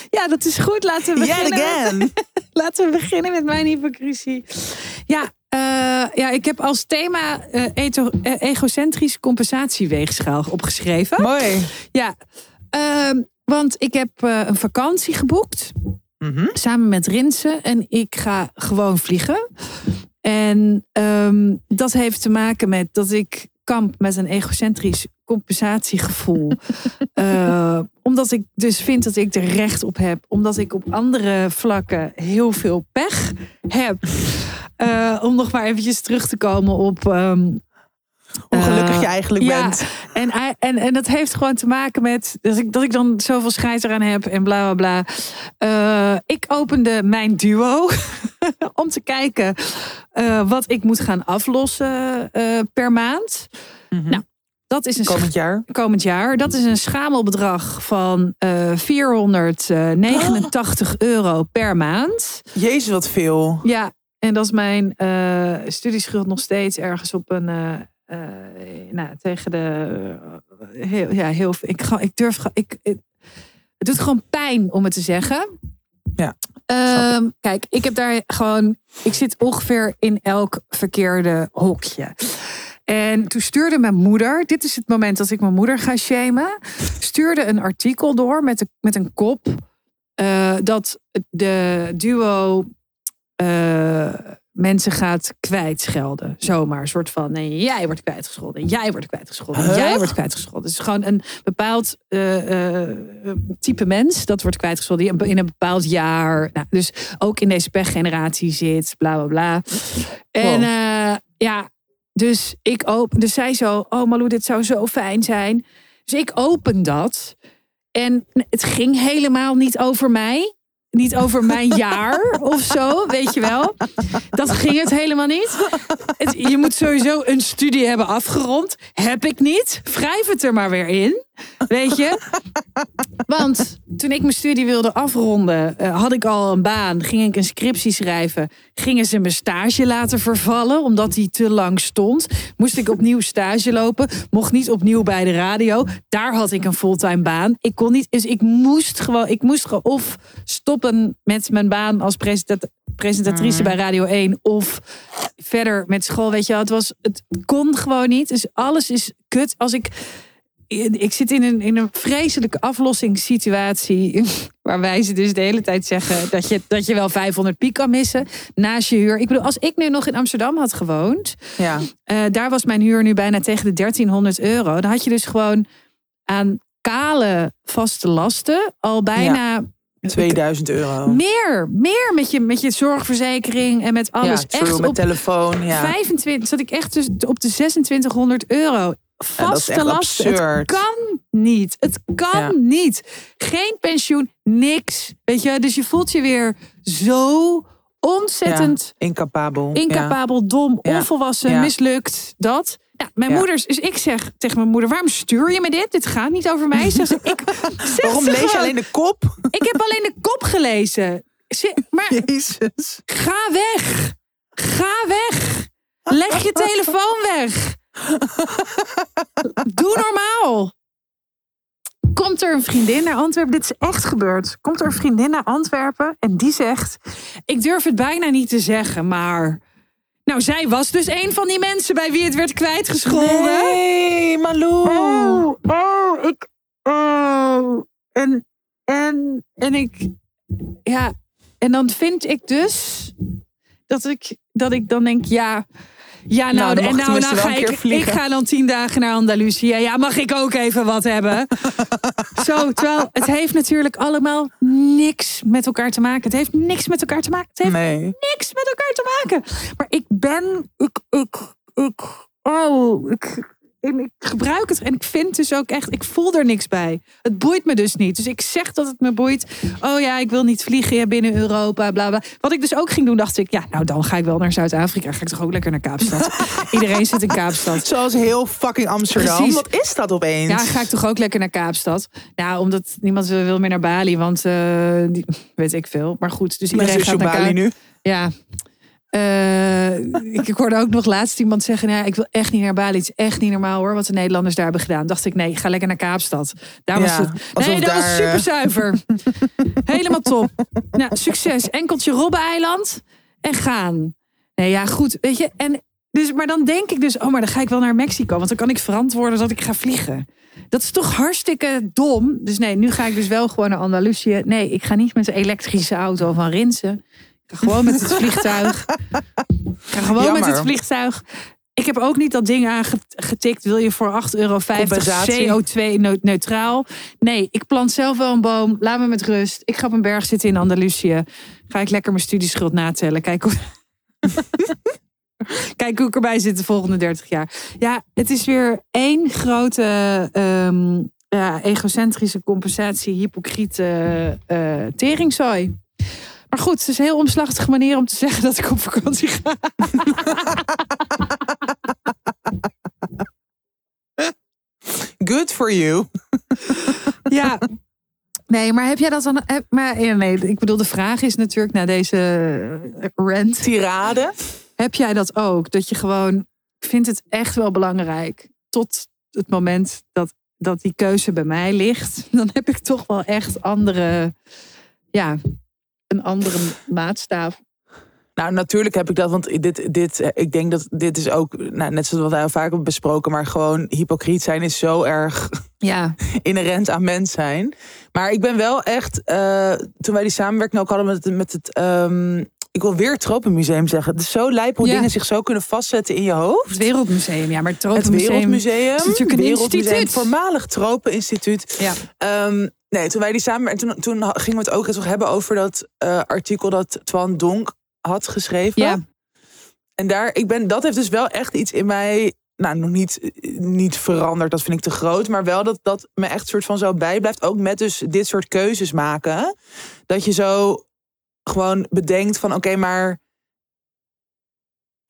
Ja, dat is goed. Laten we Yet beginnen. again. Met, laten we beginnen met mijn hypocrisie. Ja, eh, ja ik heb als thema eh, etho- eh, egocentrisch compensatieweegschaal opgeschreven. Mooi. Ja, ehm, want ik heb een vakantie geboekt. Mhm. samen met Rinsen. En ik ga gewoon vliegen. En ehm, dat heeft te maken met dat ik kamp met een egocentrisch compensatiegevoel. Eh, omdat ik dus vind dat ik er recht op heb. Omdat ik op andere vlakken heel veel pech heb. Eh, om nog maar eventjes terug te komen op ehm, Hoe gelukkig Eh, je eigenlijk ja, bent. En, hij- en, en dat heeft gewoon te maken met dat ik, dat ik dan zoveel scheid eraan heb en bla bla bla. Eh, ik opende mijn duo om te kijken eh, wat ik moet gaan aflossen per maand. Mhm. nou, Dat is een Komend jaar. komend jaar. Dat is een schamelbedrag van eh 489 euro per maand. Jezus, wat veel. Ja, en dat is mijn studieschuld nog steeds ergens op een. Eh, nou, tegen de. eh, heel, ja, heel. Ik, ga, ik durf. Ik, ik- het doet gewoon pijn om het te zeggen. Ja, Ehm, kijk, ik heb daar gewoon. Ik zit ongeveer in elk verkeerde hokje. En toen stuurde mijn moeder, dit is het moment dat ik mijn moeder ga shamen, stuurde een artikel door met, de, met een kop eh, dat de duo mensen gaat kwijtschelden. Zomaar, een soort van, nee, jij wordt kwijtgescholden, jij wordt kwijtgescholden, Huh? jij wordt kwijtgescholden. Het is gewoon een bepaald eh, eh, type mens dat wordt kwijtgescholden die in een bepaald jaar, nou, dus ook in deze pechgeneratie zit, bla bla bla. En Wow. eh, ja, dus ik open, dus zij zo, oh Malou, dit zou zo fijn zijn. Dus ik open dat en het ging helemaal niet over mij. Niet over mijn jaar of zo, weet je wel. Dat ging het helemaal niet. Het- je moet sowieso een studie hebben afgerond. Heb ik niet. Wrijf het er maar weer in. Weet je? Want toen ik mijn studie wilde afronden, eh, had ik al een baan. Ging ik een scriptie schrijven. Gingen ze mijn stage laten vervallen, omdat die te lang stond. Moest ik opnieuw stage lopen. Mocht niet opnieuw bij de radio. Daar had ik een fulltime baan. Ik kon niet, dus ik moest gewoon, ik moest gewoon of stoppen met mijn baan als presentat- presentatrice bij Radio 1 of verder met school. Weet je, wel. het was, het kon gewoon niet. Dus alles is kut. Als ik ik zit in een, in een vreselijke aflossingssituatie. Waarbij ze dus de hele tijd zeggen dat je, dat je wel 500 piek kan missen naast je huur. Ik bedoel, als ik nu nog in Amsterdam had gewoond. Ja. eh, daar was mijn huur nu bijna tegen de 1300 euro. Dan had je dus gewoon aan kale vaste lasten al bijna 2000 euro. meer. Meer met je, met je zorgverzekering en met alles. ja, true, echt met op telefoon. Ja. 25 zat ik echt dus op de 2600 euro. Vaste lasten. Het kan niet. Het kan Ja. niet. Geen pensioen, niks. Weet je, dus je voelt je weer zo ontzettend Incapabel. incapabel, dom, onvolwassen, mislukt. Dat. Ja, mijn Ja. moeders, dus ik zeg tegen mijn moeder: waarom stuur je me dit? Dit gaat niet over mij. Zegt ze, ik, Waarom lees je alleen de kop? Ik heb alleen de kop gelezen. Ze- maar Jezus. Ga weg. Ga weg. Leg je telefoon weg. Doe normaal. Komt er een vriendin naar Antwerpen? Dit is echt gebeurd. Komt er een vriendin naar Antwerpen en die zegt: Ik durf het bijna niet te zeggen, maar. Nou, zij was dus een van die mensen bij wie het werd kwijtgescholden. Nee, Malou. Oh, oh, ik. Oh. En, en, en ik. Ja, en dan vind ik dus dat ik, dat ik dan denk, ja. Ja, nou, Nou, en nou, nou ga ik. Ik ga dan tien dagen naar Andalusië. Ja, mag ik ook even wat hebben? Zo, terwijl het heeft natuurlijk allemaal niks met elkaar te maken. Het heeft niks met elkaar te maken. Het heeft Nee. niks met elkaar te maken. Maar ik ben, ik, ik, ik, oh, ik, en ik gebruik het en ik vind dus ook echt, ik voel er niks bij. Het boeit me dus niet. Dus ik zeg dat het me boeit. Oh ja, ik wil niet vliegen binnen Europa, bla bla. Wat ik dus ook ging doen, dacht ik, ja, nou dan ga ik wel naar Zuid-Afrika. Ga ik toch ook lekker naar Kaapstad. Iedereen zit in Kaapstad. Zoals heel fucking Amsterdam. Precies. Wat is dat opeens? Ja, ga ik toch ook lekker naar Kaapstad. Nou, omdat niemand wil meer naar Bali, want eh, die, weet ik veel. Maar goed, dus iedereen gaat naar Bali nu. Ja. Eh, ik, ik hoorde ook nog laatst iemand zeggen: ja, Ik wil echt niet naar Bali. Het is echt niet normaal hoor, wat de Nederlanders daar hebben gedaan. Dacht ik: Nee, ga lekker naar Kaapstad. Daar was het. Nee, dat was daar, super eh, zuiver. Helemaal top. Nou, succes. Enkeltje Robben-eiland en gaan. Nee, ja, goed. Weet je, en dus, maar dan denk ik dus: Oh, maar dan ga ik wel naar Mexico, want dan kan ik verantwoorden dat ik ga vliegen. Dat is toch hartstikke dom. Dus nee, nu ga ik dus wel gewoon naar Andalusië. Nee, ik ga niet met de elektrische auto van Rinsen. Gewoon met het vliegtuig. Gewoon met het vliegtuig. Ik heb ook niet dat ding aangetikt. Wil je voor 8,50 euro Compensatie. CO2-neutraal? Nee, ik plant zelf wel een boom. Laat me met rust. Ik ga op een berg zitten in Andalusië. Ga ik lekker mijn studieschuld natellen. Kijk hoe... Kijk hoe ik erbij zit de volgende 30 jaar. Ja, het is weer één grote ehm, ja, egocentrische compensatie, hypocriete eh teringzooi. Maar goed, het is een heel omslachtige manier om te zeggen dat ik op vakantie ga. Good for you. Ja. Nee, maar heb jij dat dan? Maar nee, ik bedoel, de vraag is natuurlijk na deze eh, rant. Tirade. Heb jij dat ook? Dat je gewoon, ik vind het echt wel belangrijk. Tot het moment dat, dat die keuze bij mij ligt. Dan heb ik toch wel echt andere, ja, een andere maatstaaf. Nou, natuurlijk heb ik dat, want dit, dit, eh, ik denk dat dit is ook, nou, net zoals wat wij al vaak hebben besproken, maar gewoon hypocriet zijn is zo erg Ja, inherent aan mens zijn. Maar ik ben wel echt, eh, toen wij die samenwerking ook hadden met, het- met het, ehm, ik wil weer het Tropenmuseum zeggen. Het is zo lijp hoe Ja. dingen zich zo kunnen vastzetten in je hoofd. het Wereldmuseum. Ja, maar het Het Tropenmuseum Wereldmuseum, is natuurlijk een instituut. voormalig Tropeninstituut. Ja, Ehm, nee, toen wij die samen, toen, toen gingen we het ook eens nog hebben over dat eh, artikel dat Twan Donk had geschreven. ja, En daar, ik ben, dat heeft dus wel echt iets in mij, nou nog niet, niet veranderd, dat vind ik te groot, maar wel dat dat me echt soort van zo bijblijft, ook met dus dit soort keuzes maken. Dat je zo, gewoon bedenkt van oké, maar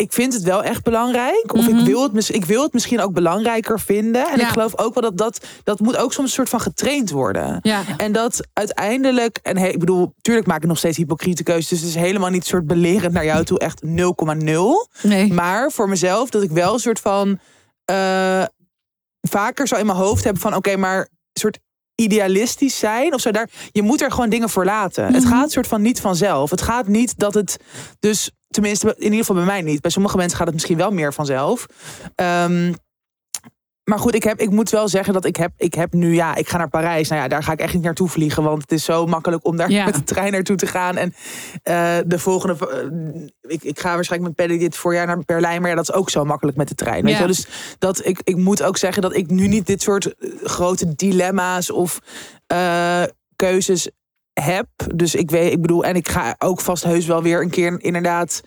ik vind het wel echt belangrijk. Of Mhm. ik, wil het, ik wil het misschien ook belangrijker vinden. En Ja. ik geloof ook wel dat dat, dat moet ook soms een soort van getraind worden. Ja. En dat uiteindelijk, en he- ik bedoel, tuurlijk maak ik nog steeds hypocriete keuzes. Dus het is helemaal niet soort belerend naar jou toe, echt 0,0. Nee. Maar voor mezelf, dat ik wel een soort van eh, vaker zo in mijn hoofd heb van oké, maar een soort idealistisch zijn of zo. Daar, je moet er gewoon dingen voor laten. Het Mhm. gaat soort van niet vanzelf. Het gaat niet dat het dus, tenminste in ieder geval bij mij niet. Bij sommige mensen gaat het misschien wel meer vanzelf. Ehm, maar goed, ik, heb, ik moet wel zeggen dat ik heb, ik heb nu, ja, ik ga naar Parijs. Nou ja, daar ga ik echt niet naartoe vliegen. Want het is zo makkelijk om daar Ja. met de trein naartoe te gaan. En eh, de volgende, eh, ik, ik ga waarschijnlijk met Paddy dit voorjaar naar Berlijn. Maar ja, dat is ook zo makkelijk met de trein. Weet Ja. je wel? Dus dat, ik, ik moet ook zeggen dat ik nu niet dit soort eh, grote dilemma's of eh, keuzes heb. Dus ik weet, ik bedoel, en ik ga ook vast heus wel weer een keer inderdaad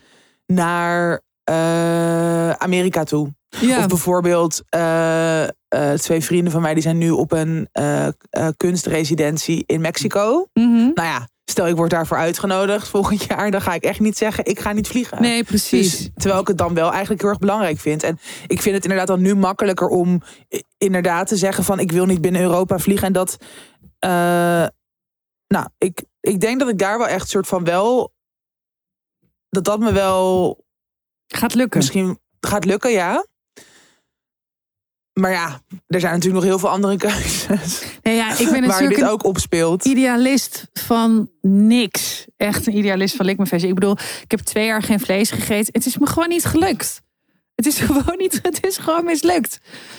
naar eh, Amerika toe. Ja. Of bijvoorbeeld eh, eh, twee vrienden van mij die zijn nu op een kunstresidentie in Mexico. Mhm. Nou ja, stel ik word daarvoor uitgenodigd volgend jaar, dan ga ik echt niet zeggen ik ga niet vliegen. Nee, precies. Dus, terwijl ik het dan wel eigenlijk heel erg belangrijk vind. En ik vind het inderdaad dan nu makkelijker om inderdaad te zeggen van ik wil niet binnen Europa vliegen. En dat, nou, ik, ik denk dat ik daar wel echt soort van wel, dat dat me wel Gaat lukken. misschien gaat lukken, ja. Maar ja, er zijn natuurlijk nog heel veel andere keuzes. Nee, ja, ik ben Waar dit ook op speelt. idealist van niks. Echt een idealist van likmefestje. Ik bedoel, ik heb twee jaar geen vlees gegeten. Het is me gewoon niet gelukt. Het is gewoon niet, het is gewoon mislukt.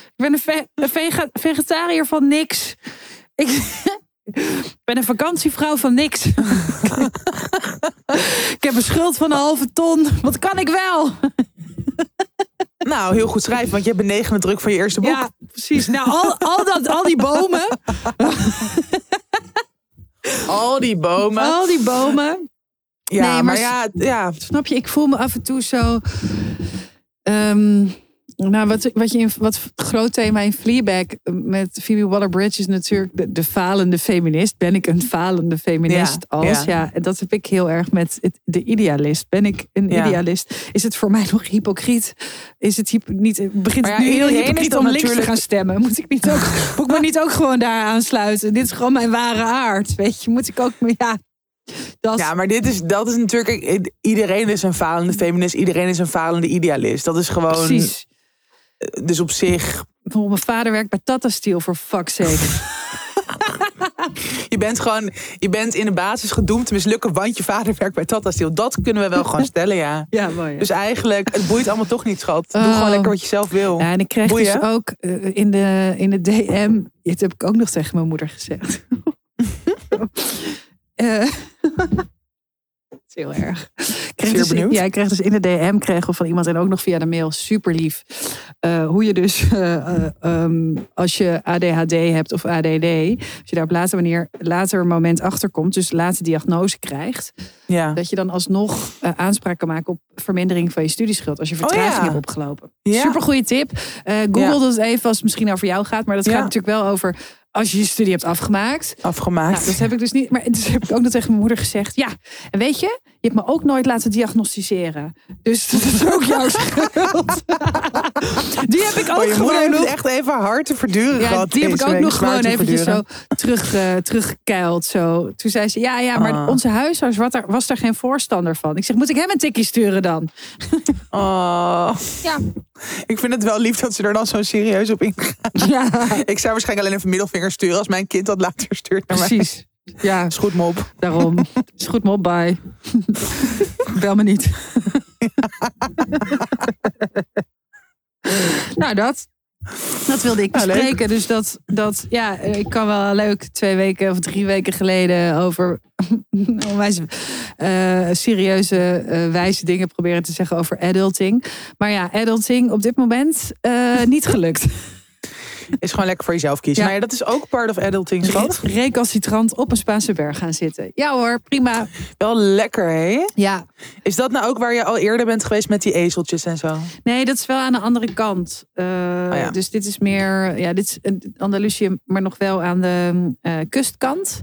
Ik ben een, ve- een vegetariër van niks. Ik ben een vakantievrouw van niks. ik heb een schuld van een halve ton. Wat kan ik wel? Nou, heel goed schrijven, want je hebt een negende druk van je eerste boek. Ja, precies. Nou, al, al, dat, al die bomen. Al die bomen. Al die bomen. ja, nee, maar maar, ja, ja, Snap je? Ik voel me af en toe zo. ehm, nou, wat, wat, je in, wat groot thema in Fleabag met Phoebe Waller-Bridge is natuurlijk de, de falende feminist. Ben ik een falende feminist Ja, als? Ja. ja. en dat heb ik heel erg met het, de idealist. Ben ik een Ja. idealist? Is het voor mij nog hypocriet? Is het hypo, niet, begint Maar het nu heel hypocriet om links te gaan stemmen? Moet ik, niet ook, moet ik me niet ook gewoon daar aansluiten? Dit is gewoon mijn ware aard. Weet je, moet ik ook. Ja, dat ja, maar dit is, dat is natuurlijk... Iedereen is een falende feminist. Iedereen is een falende idealist. Dat is gewoon... precies. Dus op zich... Oh, mijn vader werkt bij Tata Steel, voor fuck's sake. Je bent gewoon... Je bent in de basis gedoemd te mislukken... want je vader werkt bij Tata Steel. Dat kunnen we wel gewoon stellen, ja. Ja, mooi. Dus eigenlijk, het boeit allemaal toch niet, schat. Doe Oh. gewoon lekker wat je zelf wil. ja, en ik kreeg Boeien. dus ook eh, in, de, in de DM... Dit heb ik ook nog tegen mijn moeder gezegd. Eh, Het is heel erg. Kreeg dus, benieuwd. Ja, ik kreeg dus in de DM kreeg we van iemand en ook nog via de mail super lief. eh, hoe je dus eh, eh, ehm, als je ADHD hebt of ADD, als je daar op later manier, later moment achter komt, dus later diagnose krijgt, Ja. dat je dan alsnog aanspraak kan maken op vermindering van je studieschuld als je vertraging Oh ja. hebt opgelopen. Ja. Super goede tip. Google dat even als het misschien over jou gaat, maar dat gaat natuurlijk wel over als je je studie hebt afgemaakt. Afgemaakt. Nou, dat heb ik dus niet. Maar dus heb ik ook nog tegen mijn moeder gezegd. Ja, en weet je, je hebt me ook nooit laten diagnosticeren. Dus dat is ook jouw schuld. Die heb ik ook Oh, je gewoon nog. het echt even hard te verduren Ja, gehad die heb ik ook nog gewoon eventjes zo terug, eh teruggekeild. Zo. Toen zei ze, ja, ja, maar Ah. onze huisarts was daar, was daar geen voorstander van. Ik zeg, moet ik hem een tikkie sturen dan? Oh. Ja. Ik vind het wel lief dat ze er dan zo serieus op ingaan. Ja, Ik zou waarschijnlijk alleen even middelvinger sturen als mijn kind dat later stuurt naar mij. precies. Ja, Is goed, mop. daarom. Is goed, mop, bye. Bel me niet. nou, dat. Dat wilde ik Nou, bespreken. Dus dat, dat, ja, ik kan wel leuk twee weken of drie weken geleden over onwijs eh, serieuze, eh, wijze dingen proberen te zeggen over adulting. Maar ja, adulting op dit moment eh, niet gelukt. Is gewoon lekker voor jezelf kiezen. Ja. Maar ja, dat is ook part of adulting, schat. Recalcitrant op een Spaanse berg gaan zitten. Ja hoor, prima. Wel lekker, hè? Ja, Is dat nou ook waar je al eerder bent geweest met die ezeltjes en zo? Nee, dat is wel aan de andere kant. Eh, Oh ja. Dus dit is meer, ja, dit is Andalusië, maar nog wel aan de eh, kustkant.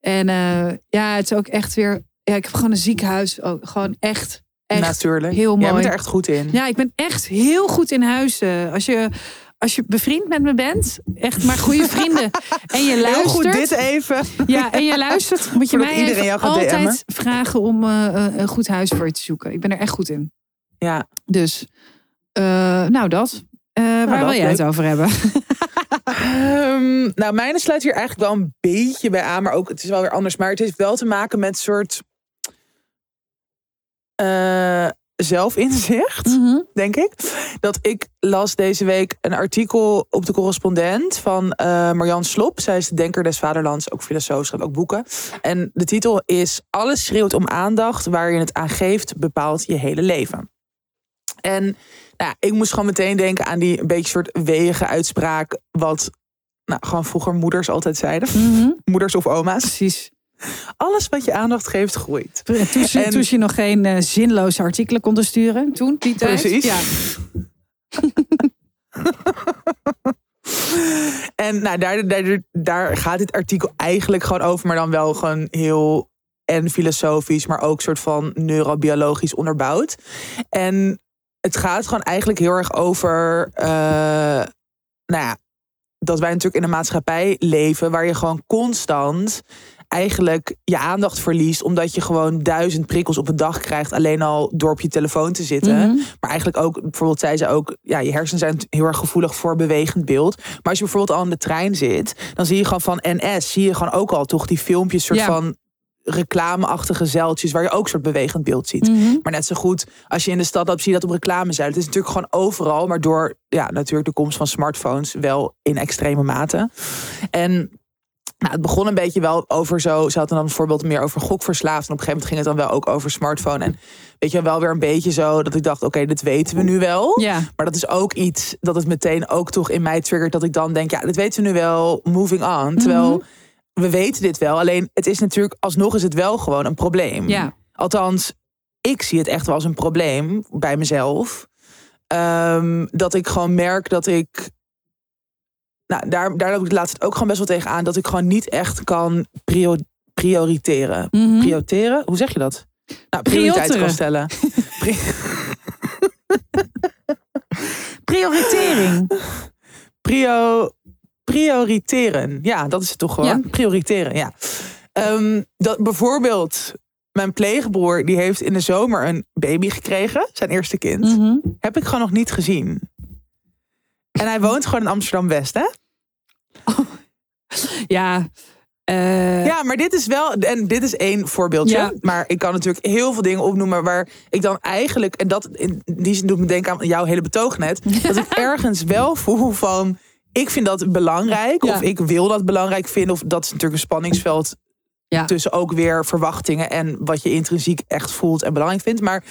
En eh, ja, het is ook echt weer Ja, ik heb gewoon een ziekenhuis. Oh, gewoon echt, echt Natuurlijk. heel Jij mooi. bent er echt goed in. Ja, ik ben echt heel goed in huizen. Als je, als je bevriend met me bent, echt maar goede vrienden. En je Heel luistert. goed dit even. Ja, en je luistert, moet je Voordat mij iedereen jou DM'en. altijd vragen om eh, eh, een goed huis voor je te zoeken. Ik ben er echt goed in. Ja. Dus, eh, nou dat. Eh, waar dat, wil jij leuk. het over hebben? Ehm, nou, mijne sluit hier eigenlijk wel een beetje bij aan, maar ook het is wel weer anders. Maar het heeft wel te maken met soort zelfinzicht, Mhm. denk ik. Dat ik las deze week een artikel op de correspondent van eh Marjan Slop. Zij is de denker des vaderlands, ook filosoof, schrijft ook boeken. En de titel is Alles schreeuwt om aandacht, waar je het aan geeft, bepaalt je hele leven. En nou, ik moest gewoon meteen denken aan die een beetje soort weege uitspraak, wat nou, gewoon vroeger moeders altijd zeiden. Mhm. Moeders of oma's. Precies. Alles wat je aandacht geeft, groeit. Toen, En- toen je nog geen eh, zinloze artikelen konden sturen. Toen, die tijd. Precies. Ja. En nou, daar, daar, daar gaat dit artikel eigenlijk gewoon over, maar dan wel gewoon heel en filosofisch, maar ook soort van neurobiologisch onderbouwd. En het gaat gewoon eigenlijk heel erg over, eh, nou ja, dat wij natuurlijk in een maatschappij leven waar je gewoon constant eigenlijk je aandacht verliest, omdat je gewoon duizend prikkels op een dag krijgt, alleen al door op je telefoon te zitten. Mhm. Maar eigenlijk ook, bijvoorbeeld zei ze ook, ja, je hersenen zijn heel erg gevoelig voor bewegend beeld. Maar als je bijvoorbeeld al in de trein zit, dan zie je gewoon van NS, zie je gewoon ook al toch die filmpjes, soort Ja. van reclameachtige zeiltjes, waar je ook soort bewegend beeld ziet. Mhm. Maar net zo goed, als je in de stad loopt, zie je dat op reclamezuilen. Het is natuurlijk gewoon overal, maar door ja, natuurlijk de komst van smartphones wel in extreme mate. En nou, het begon een beetje wel over zo. Ze hadden dan bijvoorbeeld meer over gokverslaafd. En op een gegeven moment ging het dan wel ook over smartphone. En weet je wel weer een beetje zo dat ik dacht: oké, dit weten we nu wel. Ja. Maar dat is ook iets dat het meteen ook toch in mij triggert. Dat ik dan denk: ja, dit weten we nu wel. Moving on. Terwijl we weten dit wel. Alleen het is natuurlijk alsnog is het wel gewoon een probleem. Ja. Althans, ik zie het echt wel als een probleem bij mezelf. Ehm, dat ik gewoon merk dat ik. Nou, daar, daar loop ik laatst ook gewoon best wel tegen aan. Dat ik gewoon niet echt kan prio, prioriteren. Mhm. Prioriteren? Hoe zeg je dat? Nou, prioriteit kan stellen. Pri- Prioritering. Prio, prioriteren. Ja, dat is het toch gewoon. Ja. Prioriteren, ja. Ehm, dat bijvoorbeeld, mijn pleegbroer die heeft in de zomer een baby gekregen. Zijn eerste kind. Mhm. Heb ik gewoon nog niet gezien. En hij woont gewoon in Amsterdam-West, hè? Ja. eh, Ja, maar dit is wel, en dit is één voorbeeldje. Ja. Maar ik kan natuurlijk heel veel dingen opnoemen waar ik dan eigenlijk, en dat in die zin doet me denken aan jouw hele betoog net, dat ik ergens wel voel van, ik vind dat belangrijk, Ja. of ik wil dat belangrijk vinden, of dat is natuurlijk een spanningsveld Ja. tussen ook weer verwachtingen en wat je intrinsiek echt voelt en belangrijk vindt. Maar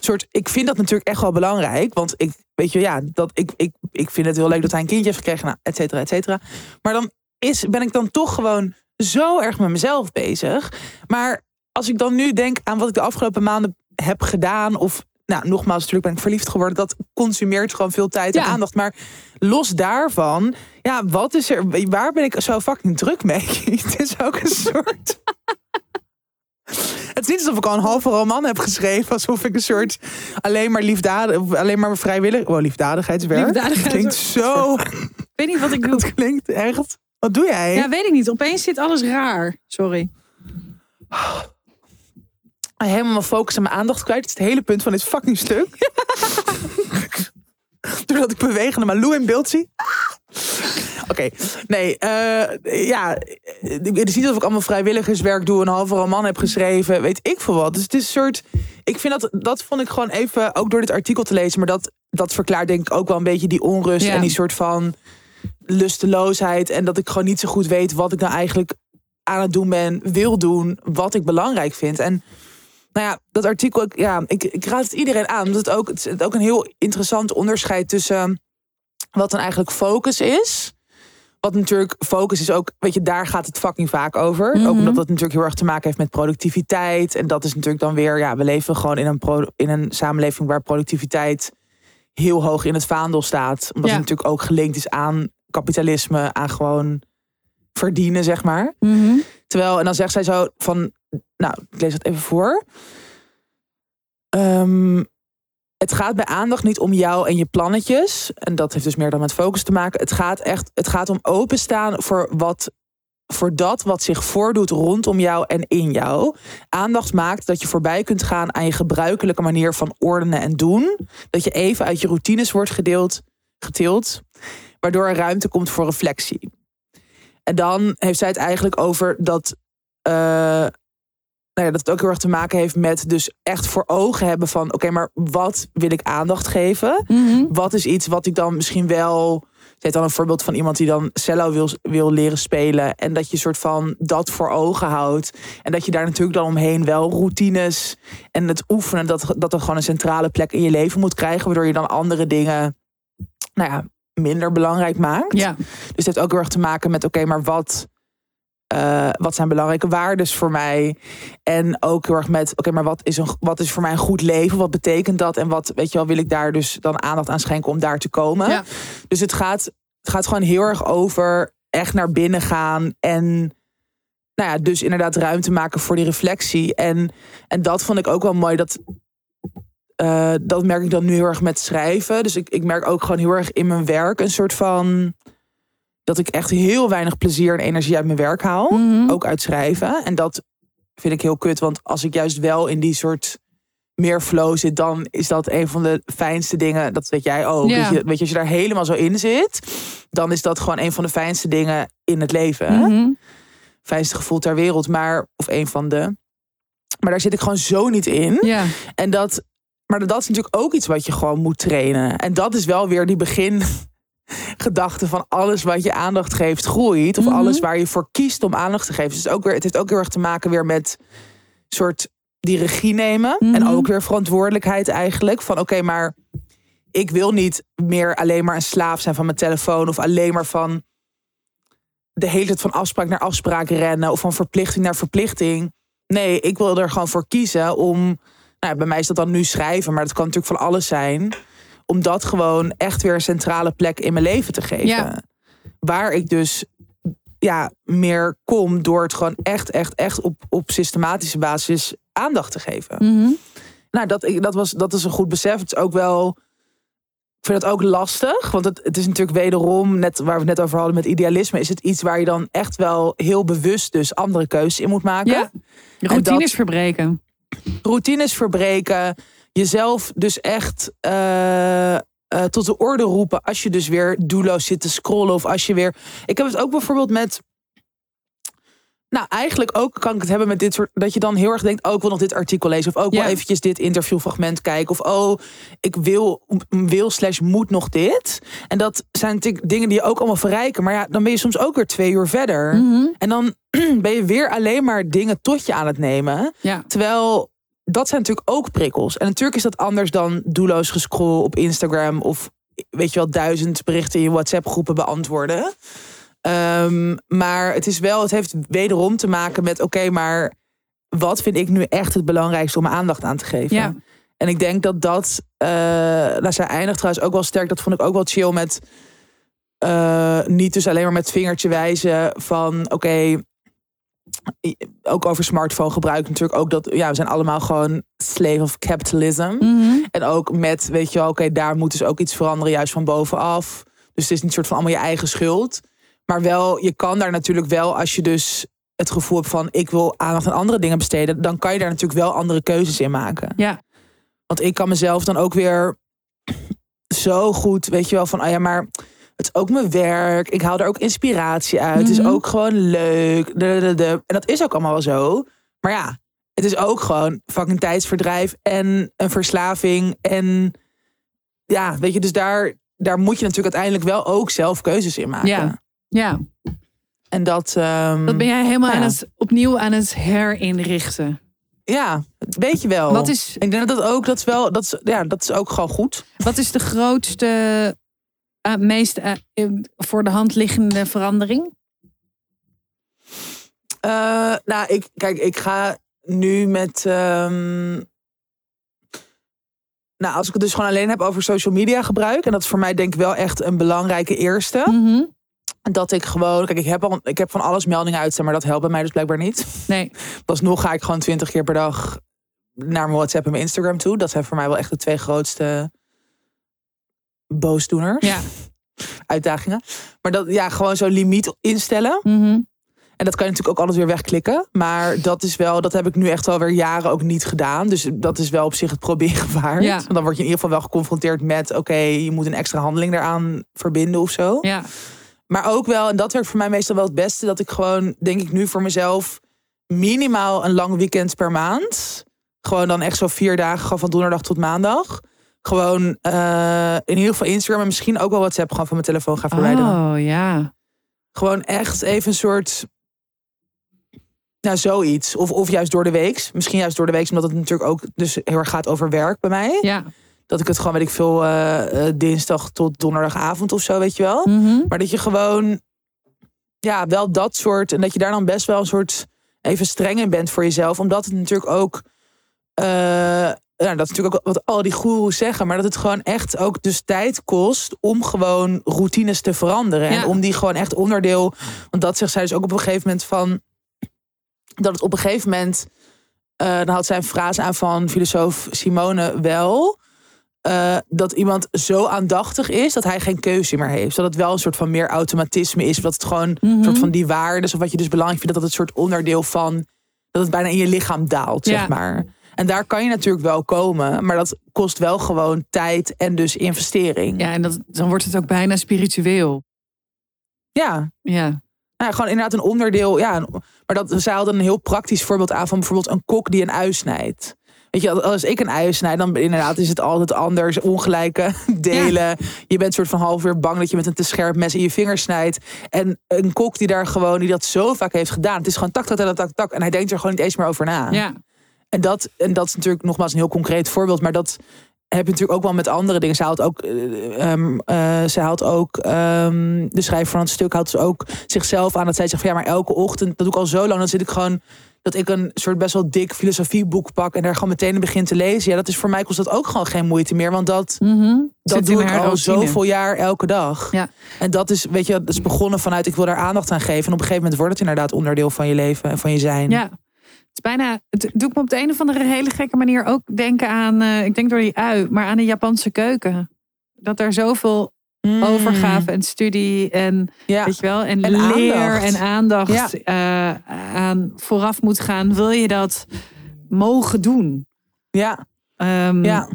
soort, ik vind dat natuurlijk echt wel belangrijk, want ik weet je, ja, dat ik, ik, ik vind het heel leuk dat hij een kindje heeft gekregen, nou, et cetera, et cetera. Maar dan is, ben ik dan toch gewoon zo erg met mezelf bezig. Maar als ik dan nu denk aan wat ik de afgelopen maanden heb gedaan, of nou, nogmaals, natuurlijk ben ik verliefd geworden. Dat consumeert gewoon veel tijd en Ja. aandacht. Maar los daarvan, ja, wat is er? Waar ben ik zo fucking druk mee? Het is ook een soort. Het is niet alsof ik al een halve roman heb geschreven. Alsof ik een soort alleen maar liefdadig, alleen maar vrijwillig. Oh, liefdadigheidswerk. Liefdadigheids- Klinkt zo. Ik weet niet wat ik doe. Dat klinkt echt. Wat doe jij? Ja, weet ik niet. Opeens zit alles raar. Sorry. Helemaal mijn focus en mijn aandacht kwijt. Het is het hele punt van dit fucking stuk. Doordat ik bewegende Malou in beeld zie. Oké, nee, eh, ja, het is niet alsof ik allemaal vrijwilligerswerk doe, een halve roman heb geschreven, weet ik veel wat. Dus het is een soort, ik vind dat, dat vond ik gewoon even, ook door dit artikel te lezen, maar dat, dat verklaart denk ik ook wel een beetje die onrust Ja. en die soort van lusteloosheid en dat ik gewoon niet zo goed weet wat ik nou eigenlijk aan het doen ben, wil doen, wat ik belangrijk vind. En nou ja, dat artikel, ik- ja, ik, ik raad het iedereen aan. Omdat het ook, het is ook een heel interessant onderscheid tussen wat dan eigenlijk focus is. Wat natuurlijk focus is ook, weet je, daar gaat het fucking vaak over. Ook omdat dat natuurlijk heel erg te maken heeft met productiviteit. En dat is natuurlijk dan weer, ja, we leven gewoon in een, pro, in een samenleving waar productiviteit heel hoog in het vaandel staat. Omdat Ja. het natuurlijk ook gelinkt is aan kapitalisme, aan gewoon verdienen, zeg maar. Terwijl, en dan zegt zij zo van, nou, ik lees het even voor. Ehm, het gaat bij aandacht niet om jou en je plannetjes. En dat heeft dus meer dan met focus te maken. Het gaat echt, het gaat om openstaan voor wat voor dat wat zich voordoet rondom jou en in jou. Aandacht maakt dat je voorbij kunt gaan aan je gebruikelijke manier van ordenen en doen. Dat je even uit je routines wordt gedeeld, getild, waardoor er ruimte komt voor reflectie. En dan heeft zij het eigenlijk over dat, uh, nou ja, dat het ook heel erg te maken heeft met dus echt voor ogen hebben van oké, maar wat wil ik aandacht geven? Mhm. Wat is iets wat ik dan misschien wel ze heeft dan een voorbeeld van iemand die dan cello wil, wil leren spelen. En dat je soort van dat voor ogen houdt. En dat je daar natuurlijk dan omheen wel routines en het oefenen, dat, dat er gewoon een centrale plek in je leven moet krijgen. Waardoor je dan andere dingen, nou ja, minder belangrijk maakt. Ja. Dus het heeft ook heel erg te maken met, oké, maar wat, eh, wat zijn belangrijke waardes voor mij? En ook heel erg met, oké, maar wat is, een, wat is voor mij een goed leven? Wat betekent dat? En wat, weet je wel, wil ik daar dus dan aandacht aan schenken om daar te komen? Ja. Dus het gaat, het gaat gewoon heel erg over echt naar binnen gaan en nou ja, dus inderdaad ruimte maken voor die reflectie. En, en dat vond ik ook wel mooi. Dat, eh, dat merk ik dan nu heel erg met schrijven. Dus ik, ik merk ook gewoon heel erg in mijn werk een soort van. Dat ik echt heel weinig plezier en energie uit mijn werk haal. Mhm. Ook uit schrijven. En dat vind ik heel kut. Want als ik juist wel in die soort meer flow zit, dan is dat een van de fijnste dingen. Dat weet jij ook. Weet, je, weet je, als je daar helemaal zo in zit, dan is dat gewoon een van de fijnste dingen in het leven. Mhm. Fijnste gevoel ter wereld, maar of een van de. Maar daar zit ik gewoon zo niet in. Ja. En dat, maar dat is natuurlijk ook iets wat je gewoon moet trainen. En dat is wel weer die begingedachte van alles wat je aandacht geeft groeit. Of Mhm. alles waar je voor kiest om aandacht te geven. Dus ook weer, het heeft ook heel erg te maken weer met soort die regie nemen. Mhm. En ook weer verantwoordelijkheid eigenlijk. Van oké, maar ik wil niet meer alleen maar een slaaf zijn van mijn telefoon. Of alleen maar van de hele tijd van afspraak naar afspraak rennen. Of van verplichting naar verplichting. Nee, ik wil er gewoon voor kiezen om. Nou, bij mij is dat dan nu schrijven, maar dat kan natuurlijk van alles zijn. Om dat gewoon echt weer een centrale plek in mijn leven te geven. Ja. Waar ik dus ja, meer kom door het gewoon echt, echt, echt op, op systematische basis aandacht te geven. Mhm. Nou, dat, dat, was, dat is een goed besef. Het is ook wel. Ik vind het ook lastig. Want het, het is natuurlijk wederom, net waar we het net over hadden met idealisme, is het iets waar je dan echt wel heel bewust dus andere keuzes in moet maken. Ja. Routines dat- verbreken. Routines verbreken. Jezelf dus echt eh, eh, tot de orde roepen als je dus weer doelloos zit te scrollen. Of als je weer. Ik heb het ook bijvoorbeeld met. Nou, eigenlijk ook kan ik het hebben met dit soort. Dat je dan heel erg denkt: oh, ik wil nog dit artikel lezen. Of ook Ja. wel eventjes dit interviewfragment kijken. Of oh, ik wil, wil slash moet nog dit. En dat zijn natuurlijk dingen die je ook allemaal verrijken. Maar ja, dan ben je soms ook weer twee uur verder. Mhm. En dan ben je weer alleen maar dingen tot je aan het nemen. Ja. Terwijl dat zijn natuurlijk ook prikkels. En natuurlijk is dat anders dan doelloos gescroll op Instagram of weet je wel, duizend berichten in je WhatsApp groepen beantwoorden. Ehm, maar het is wel, het heeft wederom te maken met oké, maar wat vind ik nu echt het belangrijkste om aandacht aan te geven? Ja. En ik denk dat dat, eh nou, zij eindigt trouwens ook wel sterk. Dat vond ik ook wel chill met eh, niet dus alleen maar met vingertje wijzen van oké, ook over smartphone gebruik natuurlijk ook dat ja, we zijn allemaal gewoon slave of capitalism. Mhm. En ook met, weet je wel, oké, daar moet dus ook iets veranderen, juist van bovenaf. Dus het is niet soort van allemaal je eigen schuld. Maar wel, je kan daar natuurlijk wel, als je dus het gevoel hebt van ik wil aandacht aan andere dingen besteden, dan kan je daar natuurlijk wel andere keuzes in maken. Ja. Want ik kan mezelf dan ook weer zo goed, weet je wel, van, ah ja, maar het is ook mijn werk. Ik haal er ook inspiratie uit. Het is Mhm. ook gewoon leuk. De, de, de. En dat is ook allemaal wel zo. Maar ja, het is ook gewoon fucking tijdsverdrijf en een verslaving. En ja, weet je, dus daar, daar moet je natuurlijk uiteindelijk wel ook zelf keuzes in maken. Ja. Ja. En dat, ehm, Dat ben jij helemaal ja. aan het, opnieuw aan het herinrichten. ja, weet je wel. Wat is, Ik denk dat dat ook, dat is wel, dat is, ja, dat is ook gewoon goed. wat is de grootste, eh, meest eh, voor de hand liggende verandering? Eh, nou, ik, kijk, ik ga nu met. ehm, nou, als ik het dus gewoon alleen heb over social media gebruik. En dat is voor mij denk ik wel echt een belangrijke eerste. Mhm. Dat ik gewoon, kijk, ik heb, al, ik heb van alles meldingen uitstaan, maar dat helpt bij mij dus blijkbaar niet. Nee. Pas nog ga ik gewoon twintig keer per dag naar mijn WhatsApp en mijn Instagram toe. Dat zijn voor mij wel echt de twee grootste boosdoeners. Ja. Uitdagingen. Maar dat, ja, gewoon zo'n limiet instellen. Mhm. En dat kan je natuurlijk ook alles weer wegklikken. Maar dat is wel, dat heb ik nu echt alweer jaren ook niet gedaan. Dus dat is wel op zich het proberen waard. Ja. Want dan word je in ieder geval wel geconfronteerd met... oké, je moet een extra handeling daaraan verbinden of zo. Ja. Maar ook wel, en dat werkt voor mij meestal wel het beste... dat ik gewoon, denk ik nu voor mezelf... minimaal een lang weekend per maand... gewoon dan echt zo vier dagen, van donderdag tot maandag... gewoon eh, in ieder geval Instagram en misschien ook wel WhatsApp... gewoon van mijn telefoon ga verwijderen. Oh ja. Gewoon echt even een soort. Nou, zoiets. Of, of juist door de week. Misschien juist door de week, omdat het natuurlijk ook dus heel erg gaat over werk bij mij. Ja. Dat ik het gewoon, weet ik veel, eh, eh, dinsdag tot donderdagavond of zo, weet je wel. Mhm. Maar dat je gewoon, ja, wel dat soort. En dat je daar dan best wel een soort even streng in bent voor jezelf. Omdat het natuurlijk ook. Ja, dat is natuurlijk ook wat al die goeroes zeggen. Maar dat het gewoon echt ook dus tijd kost om gewoon routines te veranderen. Ja. En om die gewoon echt onderdeel. Want dat zegt zij dus ook op een gegeven moment van. Dat het op een gegeven moment. eh, dan had zij een frase aan van filosoof Simone wel. eh, dat iemand zo aandachtig is dat hij geen keuze meer heeft. Dat het wel een soort van meer automatisme is. Dat het gewoon een Mhm. soort van die waarden, of wat je dus belangrijk vindt, dat het een soort onderdeel van. dat het bijna in je lichaam daalt, Ja. zeg maar. En daar kan je natuurlijk wel komen, maar dat kost wel gewoon tijd en dus investering. Ja, en dat, dan wordt het ook bijna spiritueel. ja. Ja. Nou, gewoon inderdaad een onderdeel. Ja, maar dat, zij hadden een heel praktisch voorbeeld aan van bijvoorbeeld een kok die een ui snijdt. Weet je, als ik een ui snijd, dan inderdaad is het altijd anders. Ongelijke delen. Je bent soort van half weer bang dat je met een te scherp mes in je vinger snijdt. En een kok die daar gewoon, die dat zo vaak heeft gedaan. Het is gewoon tak, tak, tak, tak, tak. En hij denkt er gewoon niet eens meer over na. Ja. En dat, en dat is natuurlijk nogmaals een heel concreet voorbeeld. Maar dat heb je natuurlijk ook wel met andere dingen. Ze haalt ook, eh, ehm, eh, ze haalt ook ehm, de schrijver van het stuk houdt dus ook zichzelf aan. Dat zij zegt van ja, maar elke ochtend, dat doe ik al zo lang. Dan zit ik gewoon, dat ik een soort best wel dik filosofieboek pak. En daar gewoon meteen in begin te lezen. Ja, dat is voor mij kost dat ook gewoon geen moeite meer. Want dat, Mhm. dat Zit in doe ik al routine. zoveel jaar elke dag. Ja. En dat is, weet je, dat is begonnen vanuit ik wil daar aandacht aan geven. En op een gegeven moment wordt het inderdaad onderdeel van je leven en van je zijn. Ja. Is bijna, het doet me op de een of andere hele gekke manier ook denken aan, eh, ik denk door die ui, maar aan de Japanse keuken. Dat er zoveel Mm. overgave en studie en Ja. weet je wel, en, En leer aandacht. en aandacht Ja. eh, aan vooraf moet gaan. Wil je dat mogen doen? Ja. Ehm, Ja.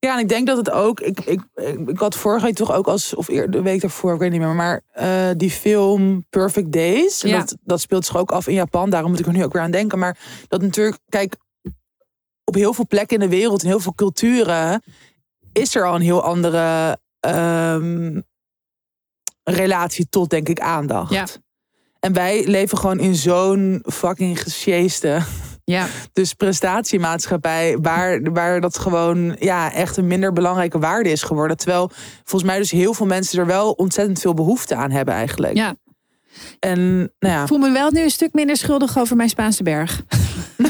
Ja, en ik denk dat het ook. Ik, ik, ik, had vorige week toch ook als. Of eer, de week daarvoor, ik weet niet meer. Maar eh, die film Perfect Days. En Ja. dat, dat speelt zich ook af in Japan. Daarom moet ik er nu ook weer aan denken. Maar dat natuurlijk. Kijk, op heel veel plekken in de wereld. In heel veel culturen. Is er al een heel andere. ehm, relatie tot, denk ik, aandacht. Ja. En wij leven gewoon in zo'n fucking gesjeeste ja, dus prestatiemaatschappij, waar, waar dat gewoon ja, echt een minder belangrijke waarde is geworden. Terwijl volgens mij dus heel veel mensen er wel ontzettend veel behoefte aan hebben eigenlijk. ja. En nou ja, Ik voel me wel nu een stuk minder schuldig over mijn Spaanse berg.